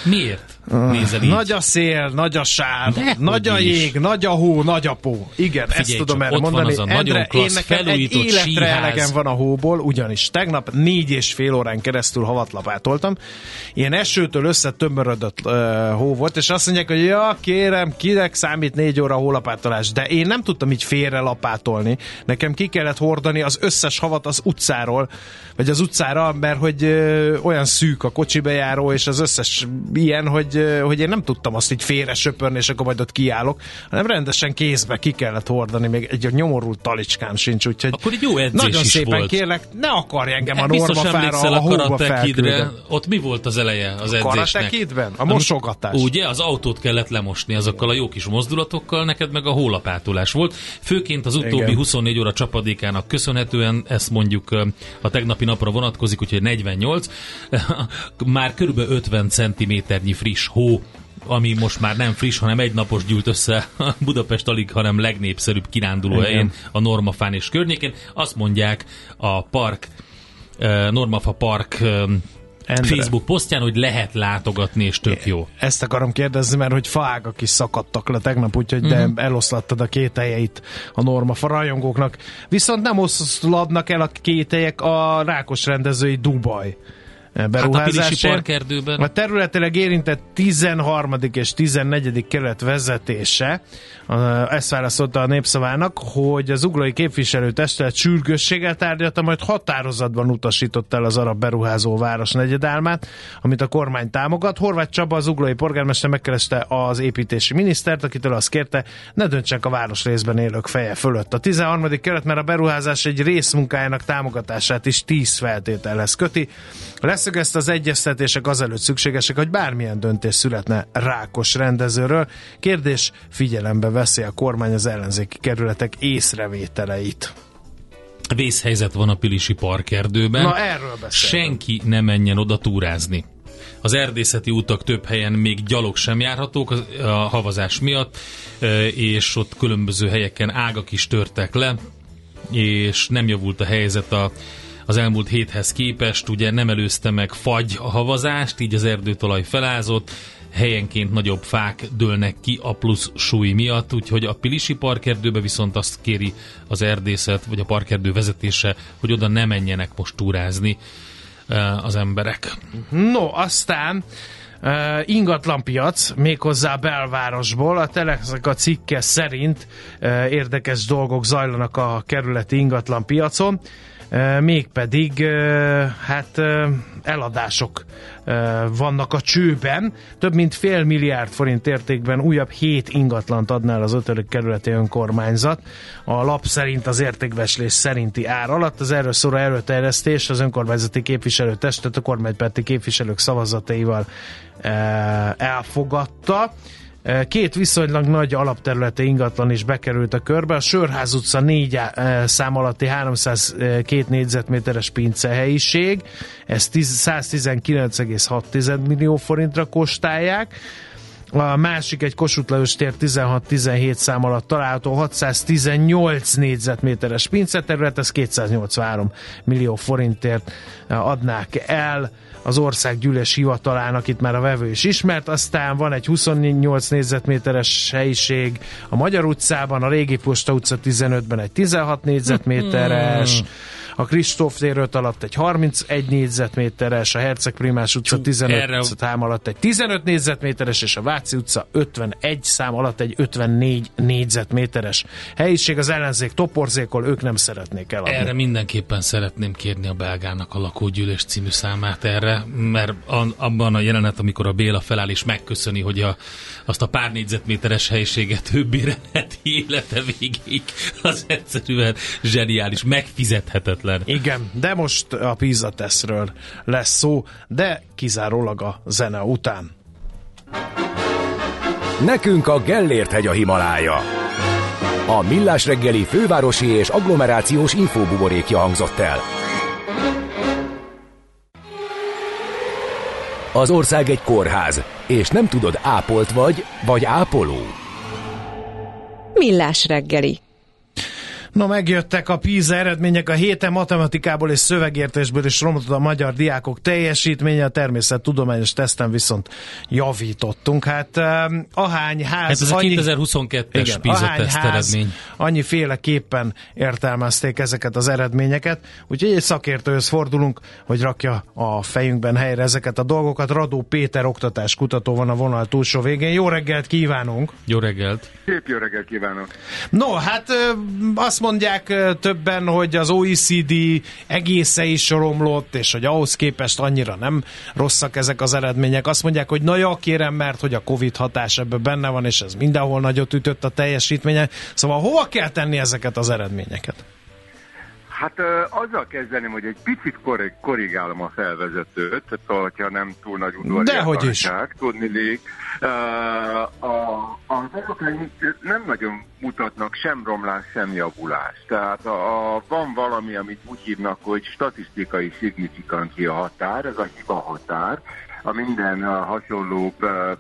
Miért? Nézel így. Nagy a szél, nagy a sáv, De nagy a jég, is. nagy a hó, nagy a pó. Igen, Figyelj, ezt tudom erre mondani. Van az a Endre, nagyon klassz, én nekem egy életre síház. elegem van a hóból, ugyanis tegnap négy és fél órán keresztül havatlapátoltam. Ilyen esőtől összetömörödött uh, hó volt, és azt mondják, hogy ja, kérem, kinek számít négy óra hólapátolás. De én nem tudtam így félre lapátolni. Nekem ki kellett hordani az összes havat az utcáról, vagy az utcára, mert hogy uh, olyan szűk a kocsi bejáró, és az összes ilyen, hogy hogy, hogy én nem tudtam azt így félre söpörni, és akkor majd ott kiállok, hanem rendesen kézbe ki kellett hordani, még egy nyomorult talicskám sincs, úgyhogy akkor egy jó edzés nagyon is szépen volt. kérlek, ne akarj engem a normafára, a, a hóba felküldeni. Ott mi volt az eleje az edzésnek? Karatekidben? A mosogatás. Ugye, az autót kellett lemosni azokkal a jó kis mozdulatokkal, neked meg a hólapátolás volt. Főként az utóbbi Igen. 24 óra csapadékának köszönhetően, ezt mondjuk a tegnapi napra vonatkozik, úgyhogy 48, már körülbelül 50 cm friss hó ami most már nem friss, hanem egy napos gyűlt össze a Budapest alig, hanem legnépszerűbb kiránduló helyén, a Normafán és környékén. Azt mondják a park, eh, Normafa Park eh, Endre. Facebook posztján, hogy lehet látogatni, és tök jó. Ezt akarom kérdezni, mert hogy faágak is szakadtak le tegnap, úgyhogy uh-huh. de mhm. eloszlattad a kételjeit a normafa rajongóknak. Viszont nem oszladnak el a kételyek a rákos rendezői Dubaj beruházásért. Hát a, a területileg érintett 13. és 14. kelet vezetése ezt válaszolta a népszavának, hogy az uglói képviselőtestület sürgősséggel tárgyalta, majd határozatban utasított el az arab beruházó város negyedálmát, amit a kormány támogat. Horváth Csaba, az uglói polgármester megkereste az építési minisztert, akitől azt kérte, ne döntsenek a város részben élők feje fölött. A 13. kelet, mert a beruházás egy részmunkájának támogatását is 10 feltételhez köti. Leszögezte az egyeztetések azelőtt szükségesek, hogy bármilyen döntés születne rákos rendezőről. Kérdés, figyelembe veszi a kormány az ellenzéki kerületek észrevételeit. Vészhelyzet van a Pilisi parkerdőben. Na erről beszélünk. Senki ne menjen oda túrázni. Az erdészeti utak több helyen még gyalog sem járhatók a havazás miatt, és ott különböző helyeken ágak is törtek le, és nem javult a helyzet a az elmúlt héthez képest, ugye nem előzte meg fagy a havazást, így az erdőtalaj felázott, helyenként nagyobb fák dőlnek ki a plusz súly miatt, úgyhogy a Pilisi parkerdőbe viszont azt kéri az erdészet, vagy a parkerdő vezetése, hogy oda ne menjenek most túrázni az emberek. No, aztán Uh, ingatlanpiac, méghozzá belvárosból. A Telexek a cikke szerint uh, érdekes dolgok zajlanak a kerületi ingatlanpiacon mégpedig hát eladások vannak a csőben. Több mint fél milliárd forint értékben újabb hét ingatlant adnál az ötödik kerületi önkormányzat. A lap szerint az értékveslés szerinti ár alatt az erről szóló előterjesztés az önkormányzati képviselőtestet a kormánypárti képviselők szavazataival elfogadta. Két viszonylag nagy alapterülete ingatlan is bekerült a körbe. A Sörház utca 4 szám alatti 302 négyzetméteres pincehelyiség, ezt 119,6 millió forintra kostálják. A másik egy Kossuth Lajos tér 16-17 szám alatt található 618 négyzetméteres pinceterület, ez 283 millió forintért adnák el. Az országgyűlés hivatalának itt már a vevő is ismert, aztán van egy 28 négyzetméteres helyiség a Magyar utcában, a Régi Posta utca 15-ben egy 16 négyzetméteres, hmm a Kristóf térőt alatt egy 31 négyzetméteres, a Herceg Primás utca 15 erre... szám alatt egy 15 négyzetméteres, és a Váci utca 51 szám alatt egy 54 négyzetméteres helyiség. Az ellenzék toporzékol, ők nem szeretnék eladni. Erre mindenképpen szeretném kérni a belgának a lakógyűlés című számát erre, mert abban a jelenet, amikor a Béla feláll és megköszöni, hogy a, azt a pár négyzetméteres helyiséget ő bérelheti élete végéig, az egyszerűen zseniális, megfizethetetlen hihetetlen. Igen, de most a Pizza tesztről lesz szó, de kizárólag a zene után. Nekünk a Gellért hegy a Himalája. A Millás reggeli fővárosi és agglomerációs infóbuborékja hangzott el. Az ország egy kórház, és nem tudod ápolt vagy, vagy ápoló. Millás reggeli Na megjöttek a PISA eredmények a héten matematikából és szövegértésből is romlott a magyar diákok teljesítménye, a természettudományos teszten viszont javítottunk. Hát ahány ház... Hát ez annyi, a 2022-es PISA teszt eredmény. Annyi féleképpen értelmezték ezeket az eredményeket, úgyhogy egy szakértőhöz fordulunk, hogy rakja a fejünkben helyre ezeket a dolgokat. Radó Péter oktatáskutató van a vonal túlsó végén. Jó reggelt kívánunk! Jó reggelt! Szép jó reggelt kívánok! No, hát azt mondják többen, hogy az OECD egésze is romlott, és hogy ahhoz képest annyira nem rosszak ezek az eredmények. Azt mondják, hogy na ja, kérem, mert hogy a Covid hatás ebben benne van, és ez mindenhol nagyot ütött a teljesítménye. Szóval hova kell tenni ezeket az eredményeket? Hát azzal kezdeném, hogy egy picit korrigálom a felvezetőt, tehát hogyha nem túl nagy udvariatlanság, tudni lég. A, az adatok nem nagyon mutatnak sem romlás, sem javulás. Tehát a, a, van valami, amit úgy hívnak, hogy statisztikai a határ, ez a hiba határ, a minden a hasonló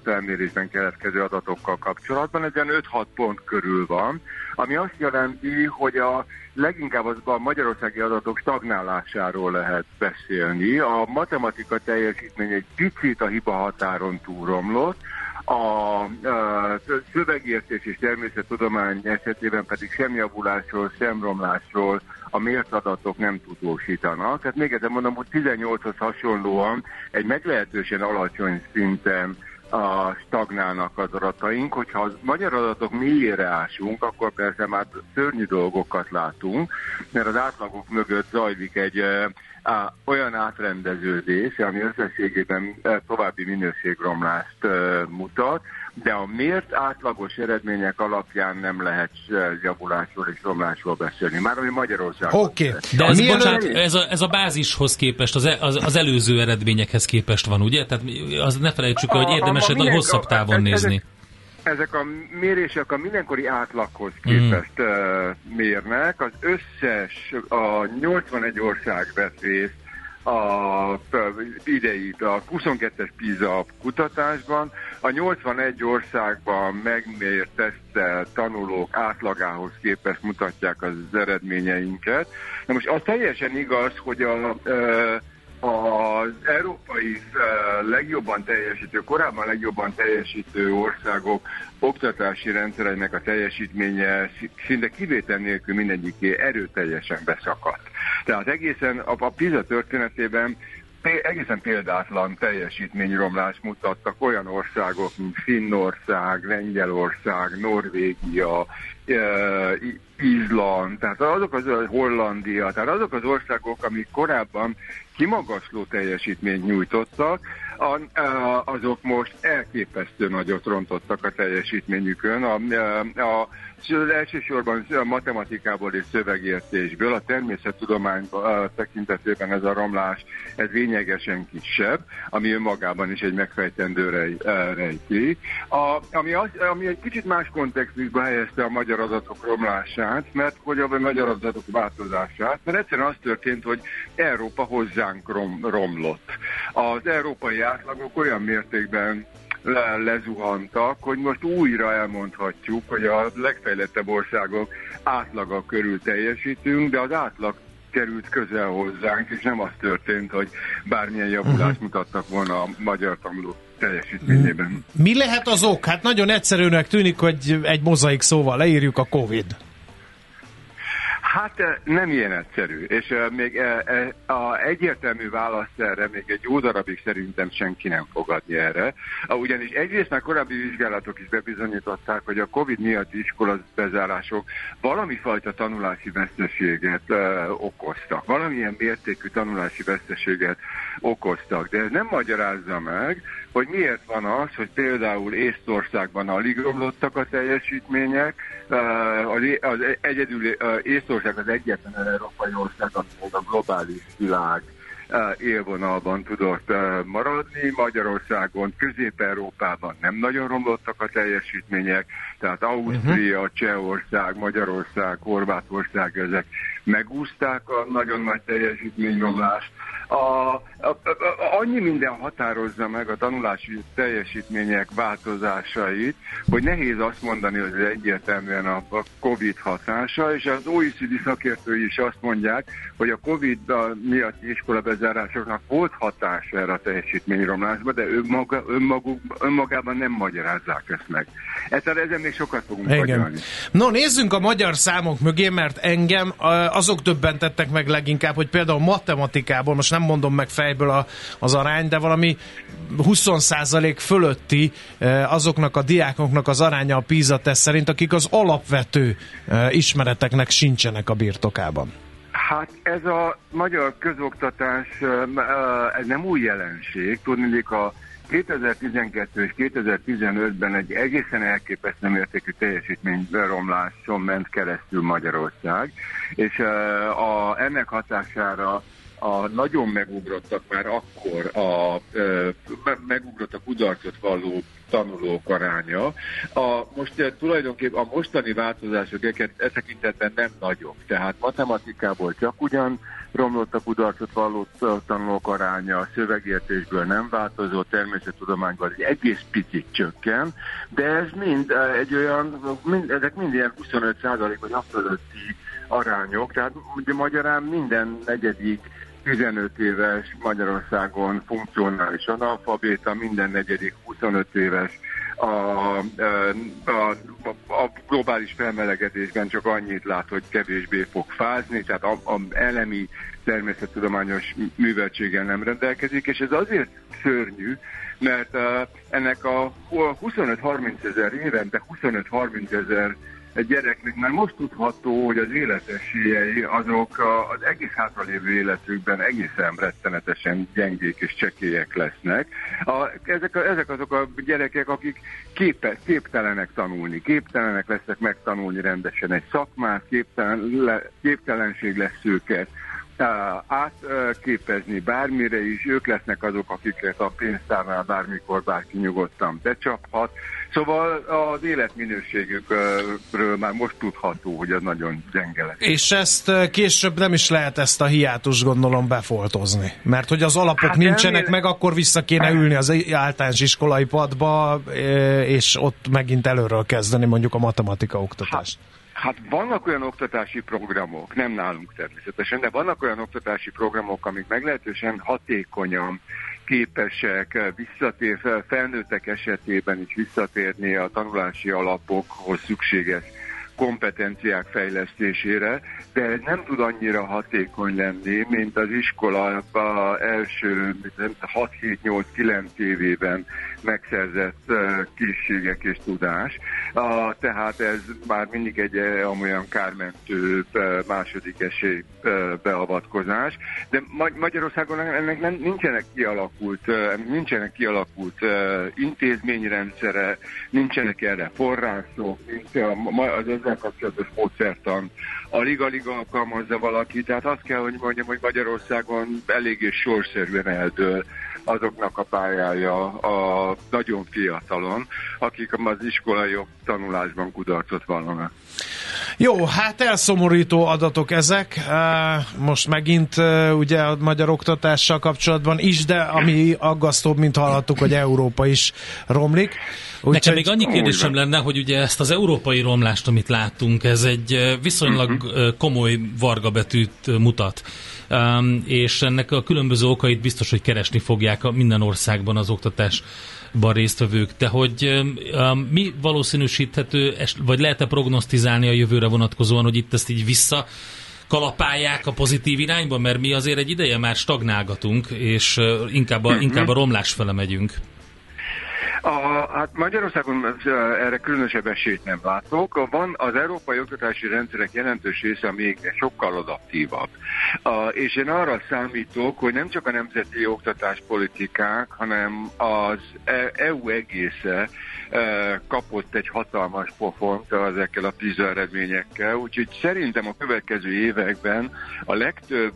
felmérésben keletkező adatokkal kapcsolatban, ez 5-6 pont körül van, ami azt jelenti, hogy a leginkább az a magyarországi adatok stagnálásáról lehet beszélni. A matematika teljesítmény egy picit a hiba határon túlromlott, a, a szövegértés és természettudomány esetében pedig sem javulásról, sem romlásról a mért adatok nem tudósítanak. Tehát még egyszer mondom, hogy 18-hoz hasonlóan egy meglehetősen alacsony szinten a stagnálnak az adataink. Hogyha a magyar adatok mélyére ásunk, akkor persze már szörnyű dolgokat látunk, mert az átlagok mögött zajlik egy á, olyan átrendeződés, ami összességében további minőségromlást mutat, de a mért átlagos eredmények alapján nem lehet javulásról és romlásról beszélni. Már ami Magyarország. Oké, okay. de ez, bocsánat, ez, a, ez a bázishoz képest, az, az, az előző eredményekhez képest van, ugye? Tehát az ne felejtsük, hogy érdemes egy hosszabb távon a, nézni. Ezek, ezek a mérések a mindenkori átlaghoz képest mm. mérnek. Az összes, a 81 ország vett részt a idei, a 22-es PISA kutatásban, a 81 országban megmért tesztel tanulók átlagához képest mutatják az eredményeinket. Na most az teljesen igaz, hogy a, az európai legjobban teljesítő, korábban legjobban teljesítő országok oktatási rendszereinek a teljesítménye szinte kivétel nélkül mindegyiké erőteljesen beszakadt. Tehát egészen a, a PISA történetében egészen példátlan teljesítményromlás mutattak olyan országok, mint Finnország, Lengyelország, Norvégia, Izland, tehát azok az Hollandia, tehát azok az országok, amik korábban kimagasló teljesítményt nyújtottak, azok most elképesztő nagyot rontottak a teljesítményükön. A, a, a, elsősorban a matematikából és szövegértésből, a természettudomány tekintetében ez a romlás, ez lényegesen kisebb, ami önmagában is egy megfejtendő rej, rejti. A, ami, az, ami egy kicsit más kontextusba helyezte a magyar adatok romlását, mert hogy a magyar adatok változását, mert egyszerűen az történt, hogy Európa hozzánk rom, romlott. Az európai átlagok olyan mértékben le, lezuhantak, hogy most újra elmondhatjuk, hogy a legfejlettebb országok átlaga körül teljesítünk, de az átlag került közel hozzánk, és nem az történt, hogy bármilyen javulást uh-huh. mutattak volna a magyar tanulók teljesítményében. Mi lehet az ok? Hát nagyon egyszerűnek tűnik, hogy egy mozaik szóval leírjuk a Covid. Hát eh, nem ilyen egyszerű, és eh, még eh, a egyértelmű választ erre még egy jó darabig szerintem senki nem fogadja erre. Ugyanis egyrészt már korábbi vizsgálatok is bebizonyították, hogy a Covid miatt iskola bezárások valami fajta tanulási veszteséget okoztak, valamilyen mértékű tanulási veszteséget okoztak, de ez nem magyarázza meg, hogy miért van az, hogy például Észtországban alig romlottak a teljesítmények, az, az egyedül Észtország az egyetlen európai ország, ami a globális világ élvonalban tudott maradni. Magyarországon, Közép-Európában nem nagyon romlottak a teljesítmények, tehát Ausztria, uh-huh. Csehország, Magyarország, Horvátország, ezek megúzták a nagyon nagy teljesítményromlást. A, a, a, annyi minden határozza meg a tanulási teljesítmények változásait, hogy nehéz azt mondani, hogy ez egyértelműen a, a COVID hatása, és az OECD szakértői is azt mondják, hogy a COVID miatt iskolabezárásoknak volt hatása erre a teljesítményromlásba, de önmaga, önmaguk, önmagában nem magyarázzák ezt meg. Ezzel ezen még sokat fogunk Igen. No, nézzünk a magyar számok mögé, mert engem azok döbbentettek meg leginkább, hogy például matematikából, most nem mondom meg fejből a, az arány, de valami 20% fölötti azoknak a diákoknak az aránya a PISA teszt szerint, akik az alapvető ismereteknek sincsenek a birtokában. Hát ez a magyar közoktatás, ez nem új jelenség. Tudni, a 2012 és 2015-ben egy egészen elképesztő mértékű teljesítményromláson ment keresztül Magyarország, és a, ennek hatására a nagyon megugrottak már akkor a e, megugrott a kudarcot valló tanulók aránya. A, most tulajdonképpen a mostani változások e tekintetben nem nagyok, tehát matematikából csak ugyan romlott a kudarcot valló tanulók aránya, a szövegértésből nem változó, természettudományban egy egész picit csökken, de ez mind egy olyan, mind, ezek mind ilyen 25 vagy a fölötti arányok, tehát ugye magyarán minden negyedik 15 éves Magyarországon funkcionális analfabéta, minden negyedik 25 éves. A, a, a globális felmelegedésben csak annyit lát, hogy kevésbé fog fázni, tehát a, a elemi természettudományos műveltséggel nem rendelkezik, és ez azért szörnyű, mert uh, ennek a 25-30 ezer évente 25-30 ezer gyereknek már most tudható, hogy az életesélyei azok az egész hátralévő életükben egészen rettenetesen gyengék és csekélyek lesznek. A, ezek, a, ezek azok a gyerekek, akik képe, képtelenek tanulni, képtelenek lesznek megtanulni rendesen egy szakmát, képtelen, le, képtelenség lesz őket átképezni bármire is, ők lesznek azok, akiket a pénztárnál bármikor bárki nyugodtan becsaphat. Szóval az életminőségükről már most tudható, hogy ez nagyon gyenge lesz. És ezt később nem is lehet ezt a hiátus gondolom befoltozni. Mert hogy az alapok hát nincsenek meg, akkor vissza kéne ülni az általános iskolai padba, és ott megint előről kezdeni mondjuk a matematika oktatást. Hát. Hát vannak olyan oktatási programok, nem nálunk természetesen, de vannak olyan oktatási programok, amik meglehetősen hatékonyan képesek visszatér, felnőttek esetében is visszatérni a tanulási alapokhoz szükséges kompetenciák fejlesztésére, de nem tud annyira hatékony lenni, mint az iskola első 6-7-8-9 évében megszerzett készségek és tudás. Tehát ez már mindig egy olyan kármentő második esély beavatkozás, de Magyarországon ennek nem, nincsenek kialakult, nincsenek kialakult intézményrendszere, nincsenek erre források, nincs az ezzel kapcsolatos módszertan alig-alig alkalmazza valaki, tehát azt kell, hogy mondjam, hogy Magyarországon eléggé sorszerűen eldől azoknak a pályája a nagyon fiatalon, akik az iskolai tanulásban kudarcot vallanak. Jó, hát elszomorító adatok ezek. Most megint ugye a magyar oktatással kapcsolatban is, de ami aggasztóbb, mint hallhattuk, hogy Európa is romlik. Úgy Nekem még annyi kérdésem lenne, hogy ugye ezt az európai romlást, amit láttunk, ez egy viszonylag uh-huh. komoly vargabetűt mutat. És ennek a különböző okait biztos, hogy keresni fogják a minden országban az oktatásban résztvevők. De hogy um, mi valószínűsíthető, vagy lehet-e prognosztizálni a jövőre vonatkozóan, hogy itt ezt így vissza kalapálják a pozitív irányba, mert mi azért egy ideje már stagnálgatunk, és inkább a, uh-huh. inkább a romlás fele megyünk. A, hát Magyarországon erre különösebb esélyt nem látok. Van az európai oktatási rendszerek jelentős része még sokkal adaptívabb. És én arra számítok, hogy nem csak a nemzeti oktatáspolitikák, hanem az EU e egésze kapott egy hatalmas pofont ezekkel a PISA eredményekkel, úgyhogy szerintem a következő években a legtöbb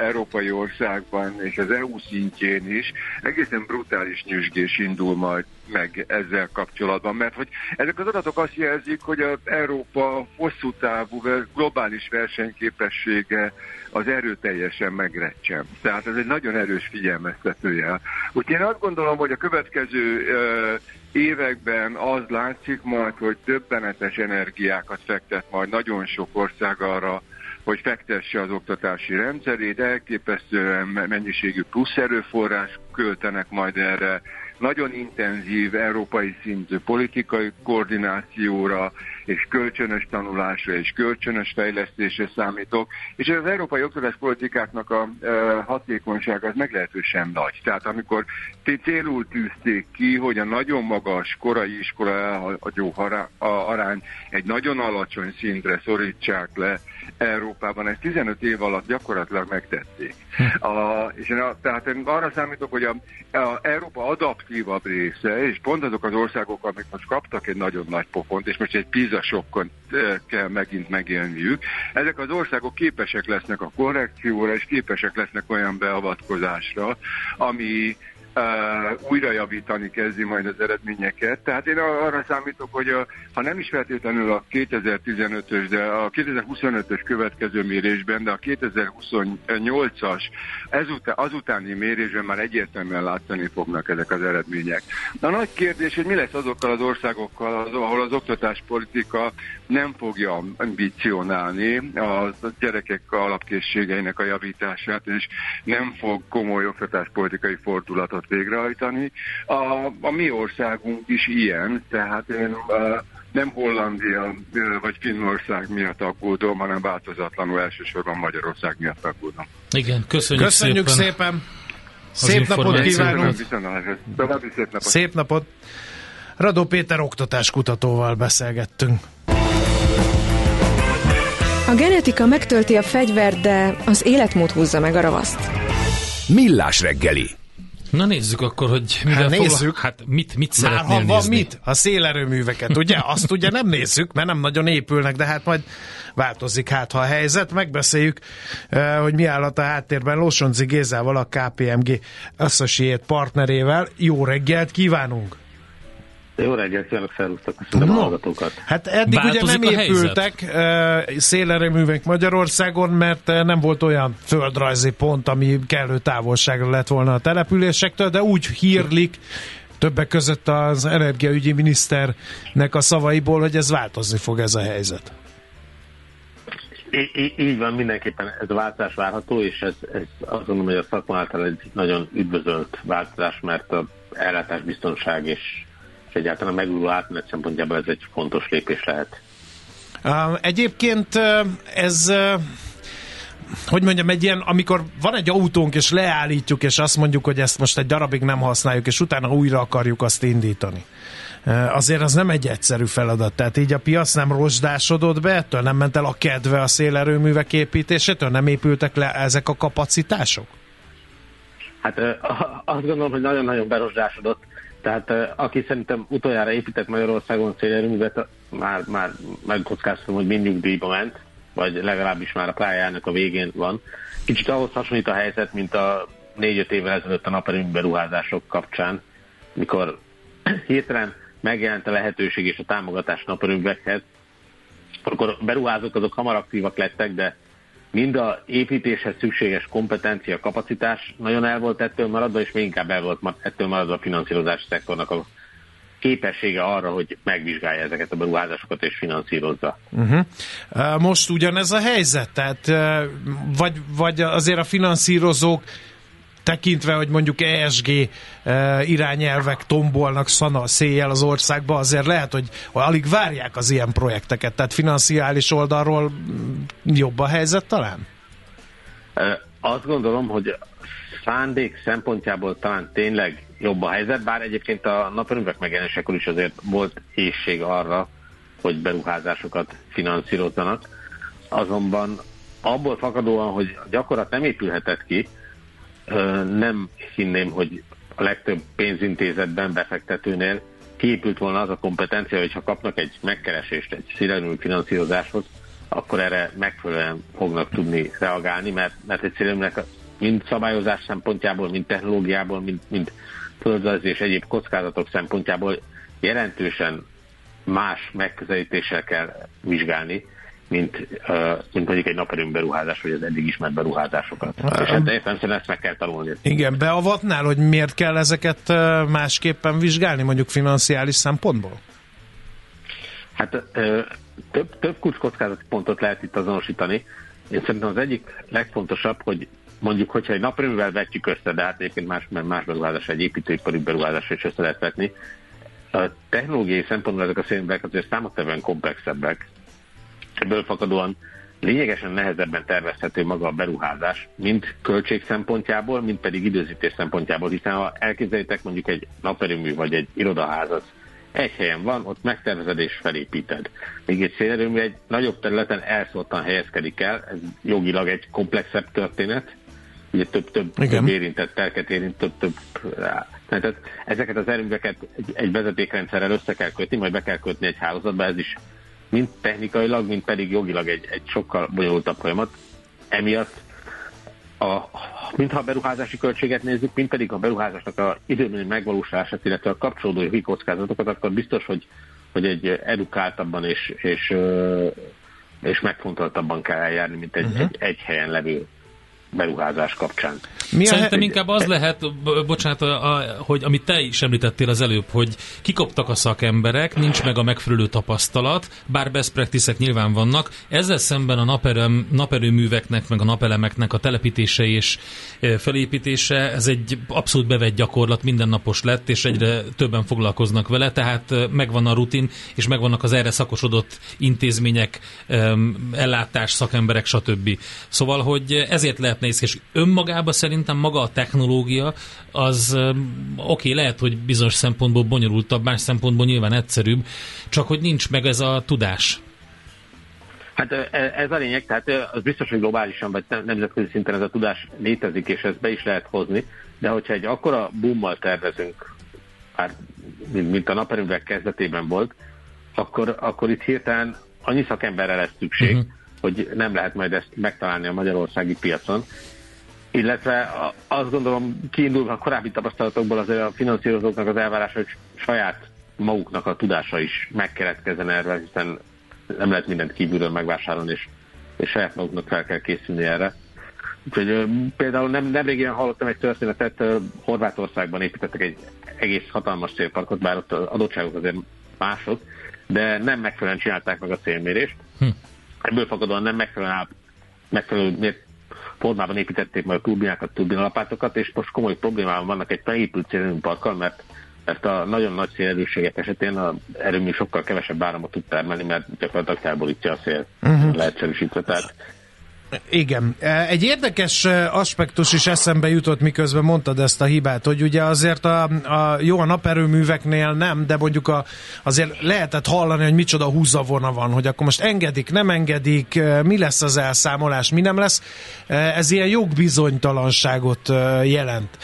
európai országban és az EU szintjén is egészen brutális nyüzsgés indul majd meg ezzel kapcsolatban, mert hogy ezek az adatok azt jelzik, hogy az Európa hosszú távú globális versenyképessége az erőteljesen megrecsen. Tehát ez egy nagyon erős figyelmeztetője. Úgyhogy én azt gondolom, hogy a következő években az látszik majd, hogy többenetes energiákat fektet majd nagyon sok ország arra, hogy fektesse az oktatási rendszerét, elképesztően mennyiségű plusz erőforrás költenek majd erre, nagyon intenzív európai szintű politikai koordinációra és kölcsönös tanulásra és kölcsönös fejlesztésre számítok, és az európai oktatáspolitikáknak a hatékonysága az meglehetősen nagy. Tehát amikor célul tűzték ki, hogy a nagyon magas korai iskola elhagyó arány egy nagyon alacsony szintre szorítsák le Európában, ezt 15 év alatt gyakorlatilag megtették. A, és én a, tehát én arra számítok, hogy a, a Európa adaptívabb része, és pont azok az országok, amik most kaptak egy nagyon nagy pofont, és most egy PISA sokkon kell megint megélniük, ezek az országok képesek lesznek a korrekcióra, és képesek lesznek olyan beavatkozásra, ami uh, újra javítani kezdi majd az eredményeket. Tehát én arra számítok, hogy a, ha nem is feltétlenül a 2015-ös, de a 2025-ös következő mérésben, de a 2028-as ezután, azutáni mérésben már egyértelműen látszani fognak ezek az eredmények. A nagy kérdés, hogy mi lesz azokkal az országokkal, az, ahol az oktatáspolitika nem fogja ambicionálni a gyerekek alapkészségeinek a javítását, és nem fog komoly oktatáspolitikai fordulatot végrehajtani. A, a mi országunk is ilyen, tehát én nem Hollandia vagy Finnország miatt aggódom, hanem változatlanul elsősorban Magyarország miatt aggódom. Igen, köszönjük, köszönjük szépen. szépen. Szép napot kívánunk! Szép napot! Szép napot! Radó Péter oktatáskutatóval beszélgettünk. A genetika megtölti a fegyvert, de az életmód húzza meg a ravaszt. Millás reggeli. Na nézzük akkor, hogy mivel hát nézzük. Hát mit, mit Már szeretnél ha van nézni? mit? A szélerőműveket, ugye? Azt ugye nem nézzük, mert nem nagyon épülnek, de hát majd változik hát, ha a helyzet. Megbeszéljük, eh, hogy mi áll a háttérben Losonci Gézával, a KPMG Associate partnerével. Jó reggelt kívánunk! Jó reggelt, kívánok, szervusztok, köszönöm no. a hallgatókat. Hát eddig Változik ugye nem épültek uh, szélerőművek Magyarországon, mert uh, nem volt olyan földrajzi pont, ami kellő távolságra lett volna a településektől, de úgy hírlik, többek között az energiaügyi miniszternek a szavaiból, hogy ez változni fog ez a helyzet. Í- így van, mindenképpen ez a változás várható, és ez, ez azt gondolom, hogy a szakma által egy nagyon üdvözölt változás, mert a ellátásbiztonság és egyáltalán a megújuló átmenet szempontjából ez egy fontos lépés lehet. Egyébként ez hogy mondjam, egy ilyen, amikor van egy autónk, és leállítjuk, és azt mondjuk, hogy ezt most egy darabig nem használjuk, és utána újra akarjuk azt indítani. Azért az nem egy egyszerű feladat. Tehát így a piac nem rozsdásodott be, ettől nem ment el a kedve a szélerőművek építésétől, nem épültek le ezek a kapacitások? Hát azt gondolom, hogy nagyon-nagyon berozsdásodott tehát aki szerintem utoljára épített Magyarországon szélerőművet, már, már megkockáztam, hogy mindig díjba ment, vagy legalábbis már a pályának a végén van. Kicsit ahhoz hasonlít a helyzet, mint a négy-öt évvel ezelőtt a naperőmű beruházások kapcsán, mikor hirtelen megjelent a lehetőség és a támogatás naperőművekhez, akkor beruházók azok hamar aktívak lettek, de mind a építéshez szükséges kompetencia, kapacitás nagyon el volt ettől maradva, és még inkább el volt ettől maradva a finanszírozási szektornak a képessége arra, hogy megvizsgálja ezeket a beruházásokat és finanszírozza. Uh-huh. Most ugyanez a helyzet? Tehát vagy, vagy azért a finanszírozók tekintve, hogy mondjuk ESG eh, irányelvek tombolnak szana széjjel az országba, azért lehet, hogy alig várják az ilyen projekteket, tehát financiális oldalról mm, jobb a helyzet talán? Azt gondolom, hogy szándék szempontjából talán tényleg jobb a helyzet, bár egyébként a naperőművek megjelenésekor is azért volt ésség arra, hogy beruházásokat finanszírozzanak. Azonban abból fakadóan, hogy gyakorlat nem épülhetett ki, nem hinném, hogy a legtöbb pénzintézetben, befektetőnél kiépült volna az a kompetencia, hogy ha kapnak egy megkeresést egy szélerőmű finanszírozáshoz, akkor erre megfelelően fognak tudni reagálni, mert, mert egy szélerőműnek mind szabályozás szempontjából, mind technológiából, mind, mind földrajzi és egyéb kockázatok szempontjából jelentősen más megközelítéssel kell vizsgálni, mint, mint mondjuk egy naperőm beruházás, vagy az eddig ismert beruházásokat. Um, és hát értem ezt meg kell tanulni. Igen, beavatnál, hogy miért kell ezeket másképpen vizsgálni, mondjuk financiális szempontból? Hát több, több kulcskockázati pontot lehet itt azonosítani. Én szerintem az egyik legfontosabb, hogy mondjuk, hogyha egy naperőművel vetjük össze, de hát egyébként más, más beruházás, egy építőipari beruházás is össze lehet vetni, a technológiai szempontból ezek a szénvek azért számottevően komplexebbek, Ebből fakadóan lényegesen nehezebben tervezhető maga a beruházás, mind költség szempontjából, mind pedig időzítés szempontjából, hiszen ha elképzelitek mondjuk egy naperőmű vagy egy irodaház, az egy helyen van, ott megtervezed és felépíted. Még egy szélerőmű egy nagyobb területen elszóltan helyezkedik el, ez jogilag egy komplexebb történet, ugye több-több érintett telket érint, több-több tehát ezeket az erőműveket egy, egy vezetékrendszerrel össze kell kötni, majd be kell kötni egy hálózatba, ez is mind technikailag, mind pedig jogilag egy, egy sokkal bonyolultabb folyamat. Emiatt a, mintha a beruházási költséget nézzük, mint pedig a beruházásnak a időben megvalósulását, illetve a kapcsolódó jogi kockázatokat, akkor biztos, hogy, hogy egy edukáltabban és, és, és megfontoltabban kell eljárni, mint egy, uh-huh. egy, egy helyen levő beruházás kapcsán. Mi Szerintem inkább az lehet, bocsánat, a, a, hogy amit te is említettél az előbb, hogy kikoptak a szakemberek, nincs meg a megfelelő tapasztalat, bár best practice nyilván vannak. Ezzel szemben a naperőm, naperőműveknek, meg a napelemeknek a telepítése és felépítése, ez egy abszolút bevett gyakorlat, mindennapos lett, és egyre többen foglalkoznak vele, tehát megvan a rutin, és megvannak az erre szakosodott intézmények, ellátás, szakemberek, stb. Szóval, hogy ezért lehet nehéz, és önmagában szerintem maga a technológia az oké, okay, lehet, hogy bizonyos szempontból bonyolultabb, más szempontból nyilván egyszerűbb, csak hogy nincs meg ez a tudás. Hát ez a lényeg, tehát az biztos, hogy globálisan vagy nemzetközi szinten ez a tudás létezik, és ezt be is lehet hozni, de hogyha egy akkora boommal tervezünk, már mint a naperőművek kezdetében volt, akkor, akkor itt hirtelen annyi szakemberre lesz szükség, uh-huh. Hogy nem lehet majd ezt megtalálni a magyarországi piacon, illetve azt gondolom kiindulva a korábbi tapasztalatokból azért a finanszírozóknak az elvárása, hogy saját maguknak a tudása is megkeretkezzen erre, hiszen nem lehet mindent kívülről megvásárolni, és, és saját maguknak fel kell készülni erre. Úgyhogy például nem, nem régen hallottam egy történetet, Horvátországban építettek egy egész hatalmas célparkot, bár ott az adottságok azért mások, de nem megfelelően csinálták meg a célmérést. Hm. Ebből fakadóan nem megfelelően megfelelő formában építették meg a turbinákat, turbinalapátokat, és most komoly problémában vannak egy beépült célerőműparkkal, mert mert a nagyon nagy szélerőségek esetén a erőmű sokkal kevesebb áramot tud termelni, mert gyakorlatilag felborítja a szél uh-huh. leegyszerűsítve. Tehát igen. E, egy érdekes e, aspektus is eszembe jutott, miközben mondtad ezt a hibát, hogy ugye azért a, a jó a naperőműveknél nem, de mondjuk a, azért lehetett hallani, hogy micsoda húzavona van, hogy akkor most engedik, nem engedik, e, mi lesz az elszámolás, mi nem lesz. Ez ilyen jogbizonytalanságot jelent.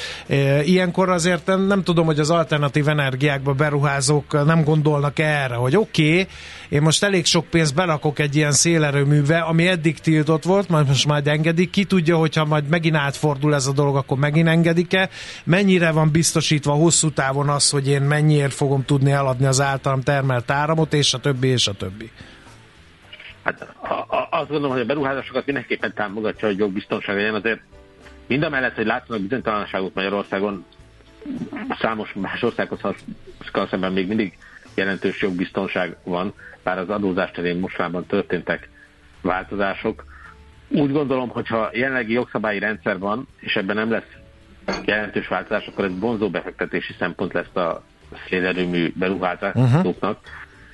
Ilyenkor azért nem, tudom, hogy az alternatív energiákba beruházók nem gondolnak erre, hogy oké, okay, én most elég sok pénzt belakok egy ilyen szélerőműve, ami eddig tiltott volt, majd most majd engedik. Ki tudja, hogyha majd megint átfordul ez a dolog, akkor megint engedik-e? Mennyire van biztosítva hosszú távon az, hogy én mennyiért fogom tudni eladni az általam termelt áramot, és a többi, és a többi? Hát a, a, azt gondolom, hogy a beruházásokat mindenképpen támogatja, hogy jogbiztonság legyen. Azért mind a mellett, hogy látszanak bizonytalanságot Magyarországon, számos más országhoz szemben még mindig jelentős jogbiztonság van, bár az adózás terén mostában történtek változások. Úgy gondolom, hogyha jelenlegi jogszabályi rendszer van, és ebben nem lesz jelentős változás, akkor ez vonzó befektetési szempont lesz a szélerőmű beruházásoknak. Uh-huh.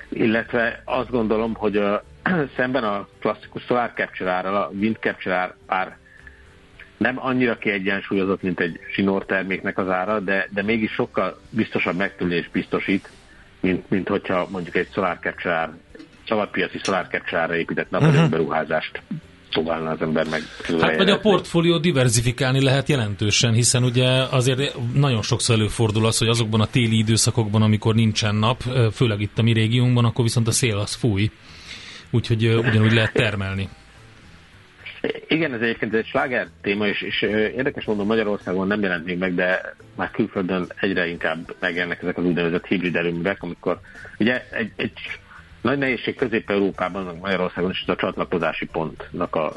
Illetve azt gondolom, hogy a, szemben a klasszikus solar capture árral, a wind capture ár nem annyira kiegyensúlyozott, mint egy sinor terméknek az ára, de, de mégis sokkal biztosabb megtűnés biztosít, mint, mint hogyha mondjuk egy solar capture szabadpiaci solar capture épített naperőm uh-huh. beruházást próbálna az ember meg. Hát vagy a portfólió diversifikálni lehet jelentősen, hiszen ugye azért nagyon sokszor előfordul az, hogy azokban a téli időszakokban, amikor nincsen nap, főleg itt a mi régiónkban, akkor viszont a szél az fúj, úgyhogy ugyanúgy lehet termelni. Igen, ez egyébként egy sláger téma, és, és érdekes mondom, Magyarországon nem jelent még meg, de már külföldön egyre inkább megjelennek ezek az úgynevezett hibrid erőművek, amikor ugye egy, egy nagy nehézség Közép-Európában, Magyarországon is ez a csatlakozási pontnak a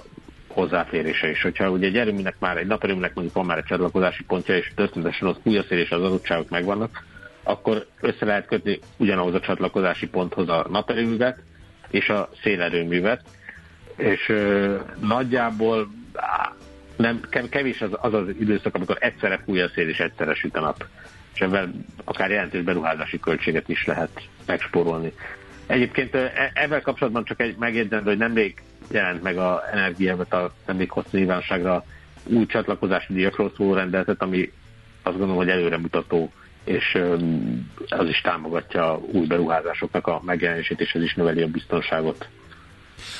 hozzáférése is. Hogyha ugye egy erőműnek már, egy naperőműnek mondjuk van már egy csatlakozási pontja, és történetesen ott fújaszér és az adottságok megvannak, akkor össze lehet kötni ugyanahoz a csatlakozási ponthoz a naperőművet és a szélerőművet, és ö, nagyjából nem, kevés az, az az időszak, amikor egyszerre fúj a szél és egyszerre süt a nap. És ebben akár jelentős beruházási költséget is lehet megspórolni. Egyébként e, ezzel kapcsolatban csak egy megjegyzendő, hogy nemrég jelent meg a energiámat a nemrég hosszú nyilvánosságra új csatlakozási díjakról szóló rendeletet, ami azt gondolom, hogy előremutató, és az is támogatja új beruházásoknak a megjelenését, és ez is növeli a biztonságot.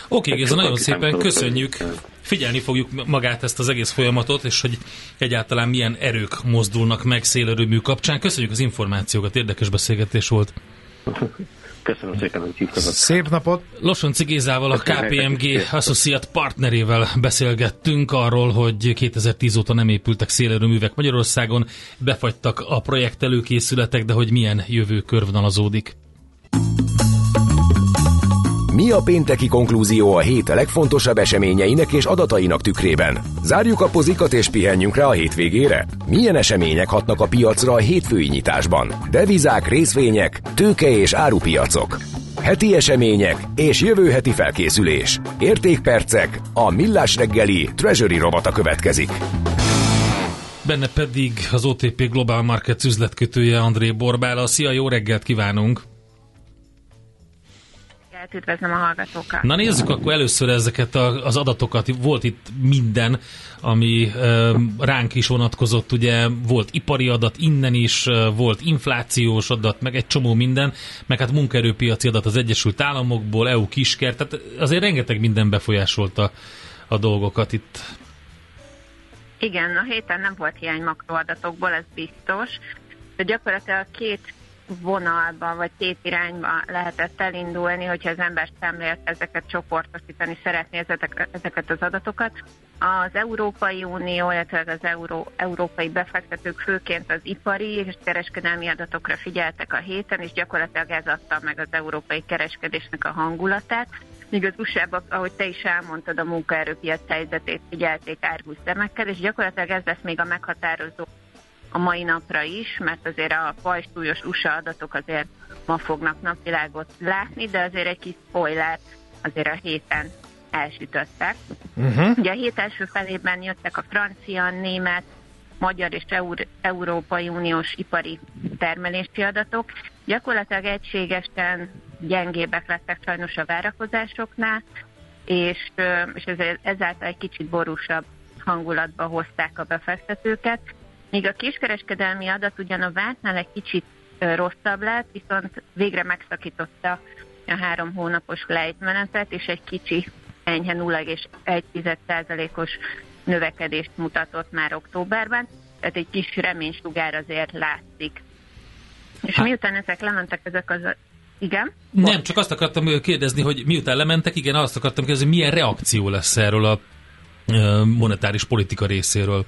Oké, okay, ez nagyon szépen köszönjük. Figyelni fogjuk magát ezt az egész folyamatot, és hogy egyáltalán milyen erők mozdulnak meg szélerőmű kapcsán. Köszönjük az információkat, érdekes beszélgetés volt. Köszönöm szépen, hogy hívtatok. Szép napot! Losonci Gézával, a KPMG Associate partnerével beszélgettünk arról, hogy 2010 óta nem épültek szélerőművek Magyarországon, befagytak a projekt előkészületek, de hogy milyen jövő körvonalazódik. Mi a pénteki konklúzió a hét legfontosabb eseményeinek és adatainak tükrében? Zárjuk a pozikat és pihenjünk rá a hétvégére? Milyen események hatnak a piacra a hétfői nyitásban? Devizák, részvények, tőke és árupiacok. Heti események és jövő heti felkészülés. Értékpercek, a millás reggeli Treasury robata következik. Benne pedig az OTP Global Markets üzletkötője André Borbála. Szia, jó reggelt kívánunk! Üdvözlöm a hallgatókat. Na nézzük akkor először ezeket az adatokat. Volt itt minden, ami ránk is vonatkozott, ugye volt ipari adat innen is, volt inflációs adat, meg egy csomó minden, meg hát munkaerőpiaci adat az Egyesült Államokból, EU kisker, tehát azért rengeteg minden befolyásolta a dolgokat itt. Igen, a héten nem volt hiány makroadatokból, ez biztos. De gyakorlatilag két vonalban vagy két irányba lehetett elindulni, hogyha az ember szemlélt ezeket csoportosítani szeretné ezeket, az adatokat. Az Európai Unió, illetve az Euró, európai befektetők főként az ipari és kereskedelmi adatokra figyeltek a héten, és gyakorlatilag ez adta meg az európai kereskedésnek a hangulatát. Míg az usa ahogy te is elmondtad, a munkaerőpiac helyzetét figyelték árgus szemekkel, és gyakorlatilag ez lesz még a meghatározó a mai napra is, mert azért a fajsúlyos USA adatok azért ma fognak napvilágot látni, de azért egy kis spoiler azért a héten elsütöttek. Uh-huh. Ugye a hét első felében jöttek a francia, német, magyar és Eur- Európai Uniós ipari termelési adatok. Gyakorlatilag egységesen gyengébbek lettek sajnos a várakozásoknál, és, és ezáltal egy kicsit borúsabb hangulatba hozták a befektetőket. Míg a kiskereskedelmi adat ugyan a vártnál egy kicsit rosszabb lett, viszont végre megszakította a három hónapos lejtmenetet, és egy kicsi enyhe 0,1%-os növekedést mutatott már októberben, tehát egy kis reménysugár azért látszik. És hát. miután ezek lementek, ezek az igen? Nem, csak azt akartam kérdezni, hogy miután lementek, igen, azt akartam kérdezni, milyen reakció lesz erről a monetáris politika részéről.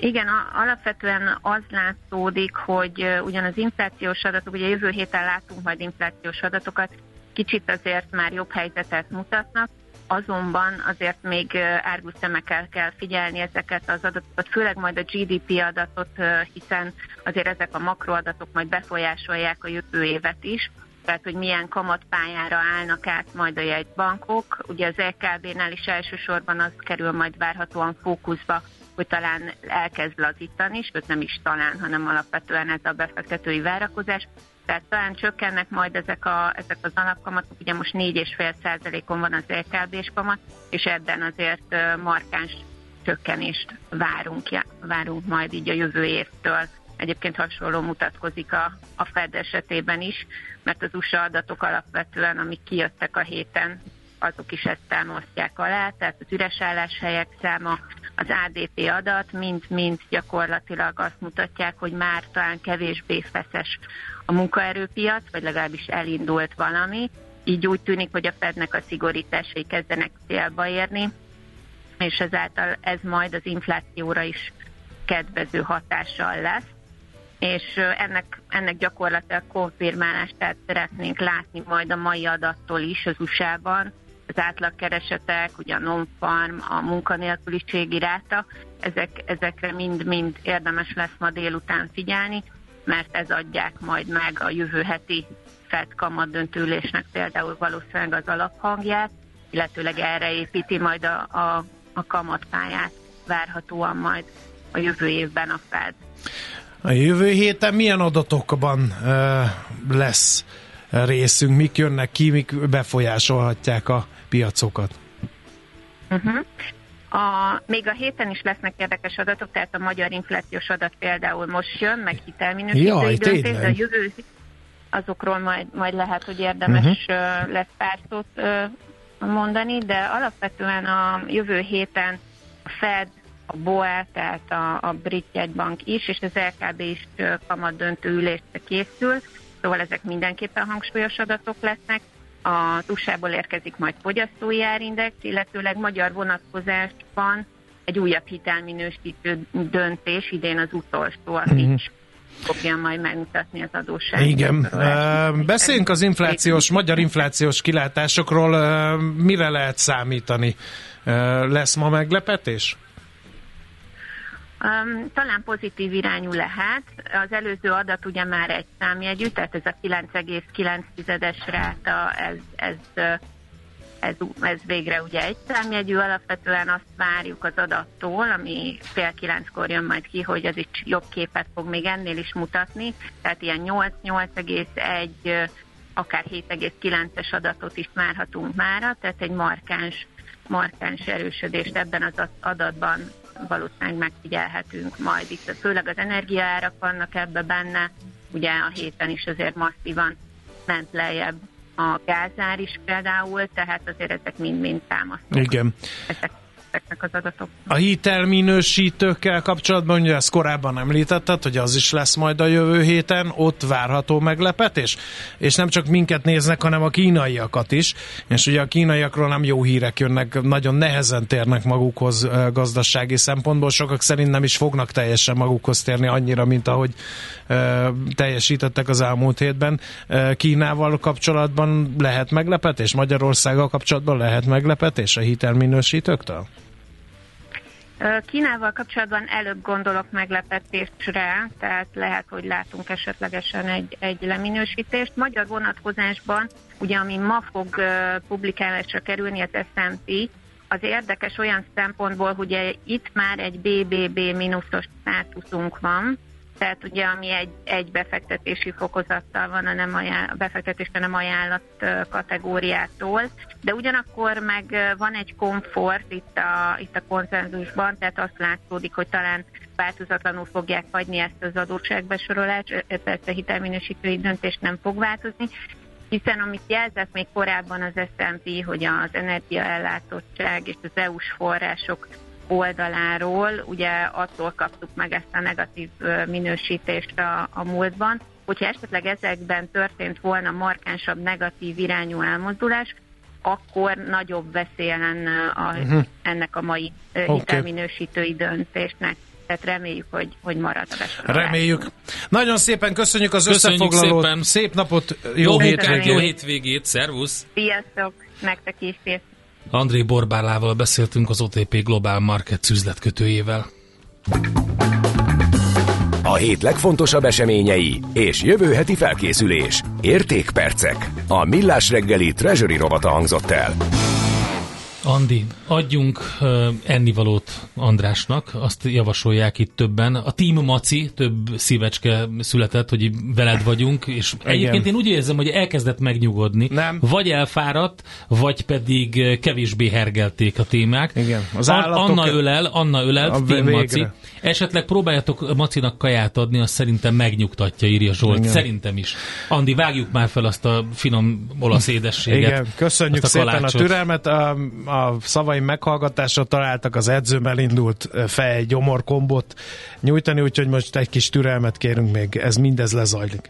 Igen, alapvetően az látszódik, hogy ugyan az inflációs adatok, ugye jövő héten látunk majd inflációs adatokat, kicsit azért már jobb helyzetet mutatnak, azonban azért még árgus szemekkel kell figyelni ezeket az adatokat, főleg majd a GDP adatot, hiszen azért ezek a makroadatok majd befolyásolják a jövő évet is, tehát hogy milyen kamatpályára állnak át majd a jegybankok. Ugye az LKB-nál is elsősorban az kerül majd várhatóan fókuszba, hogy talán elkezd lazítani, sőt nem is talán, hanem alapvetően ez a befektetői várakozás. Tehát talán csökkennek majd ezek, a, ezek az alapkamatok, ugye most 4,5%-on van az LKB-s kamat, és ebben azért markáns csökkenést várunk, várunk majd így a jövő évtől. Egyébként hasonló mutatkozik a, a Fed esetében is, mert az USA adatok alapvetően, amik kijöttek a héten, azok is ezt támasztják alá, tehát az üres álláshelyek száma, az ADP adat mind-mind gyakorlatilag azt mutatják, hogy már talán kevésbé feszes a munkaerőpiac, vagy legalábbis elindult valami. Így úgy tűnik, hogy a Fednek a szigorításai kezdenek célba érni, és ezáltal ez majd az inflációra is kedvező hatással lesz és ennek, ennek gyakorlatilag konfirmálását szeretnénk látni majd a mai adattól is az USA-ban, az átlagkeresetek, ugye a non-farm, a munkanélküliségi ráta, ezek, ezekre mind-mind érdemes lesz ma délután figyelni, mert ez adják majd meg a jövő heti FED kamat döntőlésnek például valószínűleg az alaphangját, illetőleg erre építi majd a, a, a kamatpályát várhatóan majd a jövő évben a Fed. A jövő héten milyen adatokban uh, lesz részünk, mik jönnek ki, mik befolyásolhatják a piacokat? Uh-huh. A, még a héten is lesznek érdekes adatok, tehát a magyar inflációs adat például most jön, meg hitelminősítői döntés, de a jövő azokról majd, majd lehet, hogy érdemes uh-huh. lesz pár szót mondani, de alapvetően a jövő héten a Fed, a BOE, tehát a, a brit jegybank is, és az LKB is kamat döntő ülésre készül, szóval ezek mindenképpen hangsúlyos adatok lesznek. A USA-ból érkezik majd fogyasztói árindex, illetőleg magyar vonatkozásban egy újabb hitelminősítő döntés, idén az utolsó, a Fitch. fogja majd megmutatni az adósság. Igen. Uh, beszéljünk az inflációs, magyar inflációs kilátásokról. Uh, mire lehet számítani? Uh, lesz ma meglepetés? Um, talán pozitív irányú lehet. Az előző adat ugye már egy számjegyű, tehát ez a 9,9-es ráta, ez, ez, ez, ez végre ugye egy számjegyű. Alapvetően azt várjuk az adattól, ami fél kilenckor jön majd ki, hogy az is jobb képet fog még ennél is mutatni. Tehát ilyen 8-8,1 akár 7,9-es adatot is várhatunk mára, tehát egy markáns, markáns erősödést ebben az adatban valószínűleg megfigyelhetünk majd itt. Főleg az energiaárak vannak ebbe benne, ugye a héten is azért masszívan ment lejjebb a gázár is például, tehát azért ezek mind-mind támasztók. Igen. Ezek ezeknek az adatok. A hitelminősítőkkel kapcsolatban, ugye ezt korábban említetted, hogy az is lesz majd a jövő héten, ott várható meglepetés, és nem csak minket néznek, hanem a kínaiakat is, és ugye a kínaiakról nem jó hírek jönnek, nagyon nehezen térnek magukhoz gazdasági szempontból, sokak szerint nem is fognak teljesen magukhoz térni annyira, mint ahogy teljesítettek az elmúlt hétben. Kínával kapcsolatban lehet meglepetés? Magyarországgal kapcsolatban lehet meglepetés a hitelminősítőktől? Kínával kapcsolatban előbb gondolok meglepetésre, tehát lehet, hogy látunk esetlegesen egy, egy leminősítést. Magyar vonatkozásban, ugye ami ma fog publikálásra kerülni az S&P, az érdekes olyan szempontból, hogy itt már egy BBB mínuszos státuszunk van, tehát ugye ami egy, egy befektetési fokozattal van a, nem ajánl, a befektetésre nem ajánlott kategóriától, de ugyanakkor meg van egy komfort itt a, itt a konszenzusban, tehát azt látszódik, hogy talán változatlanul fogják hagyni ezt az adósságbesorolást, persze hitelminősítői döntés nem fog változni, hiszen amit jelzett még korábban az S&P, hogy az energiaellátottság és az EU-s források oldaláról, ugye attól kaptuk meg ezt a negatív minősítést a, a múltban, hogyha esetleg ezekben történt volna markánsabb negatív irányú elmozdulás, akkor nagyobb veszélye lenne a, uh-huh. ennek a mai okay. hitelminősítői döntésnek. Tehát reméljük, hogy, hogy marad a besorolás. Reméljük. Nagyon szépen köszönjük az köszönjük összefoglalót. Szépen. Szép napot, jó, jó hétvégét. Jó hétvégét, szervusz. Sziasztok, nektek is szép. André Borbálával beszéltünk az OTP Global Market üzletkötőjével. A hét legfontosabb eseményei és jövő heti felkészülés. Értékpercek. A Millás reggeli Treasury rovata hangzott el. Andi, adjunk uh, ennivalót Andrásnak, azt javasolják itt többen. A Team Maci több szívecske született, hogy veled vagyunk, és Igen. egyébként én úgy érzem, hogy elkezdett megnyugodni. Nem. Vagy elfáradt, vagy pedig kevésbé hergelték a témák. Igen. Az állatok... Anna ölel, Anna ölel, Team végre. Maci. Esetleg próbáljatok Macinak kaját adni, azt szerintem megnyugtatja, írja Zsolt. Igen. Szerintem is. Andi, vágjuk már fel azt a finom olasz édességet. Igen, köszönjük a szépen a türelmet. A, a szavaim meghallgatásra találtak, az edzőm elindult fej gyomor kombot nyújtani, úgyhogy most egy kis türelmet kérünk még, ez mindez lezajlik.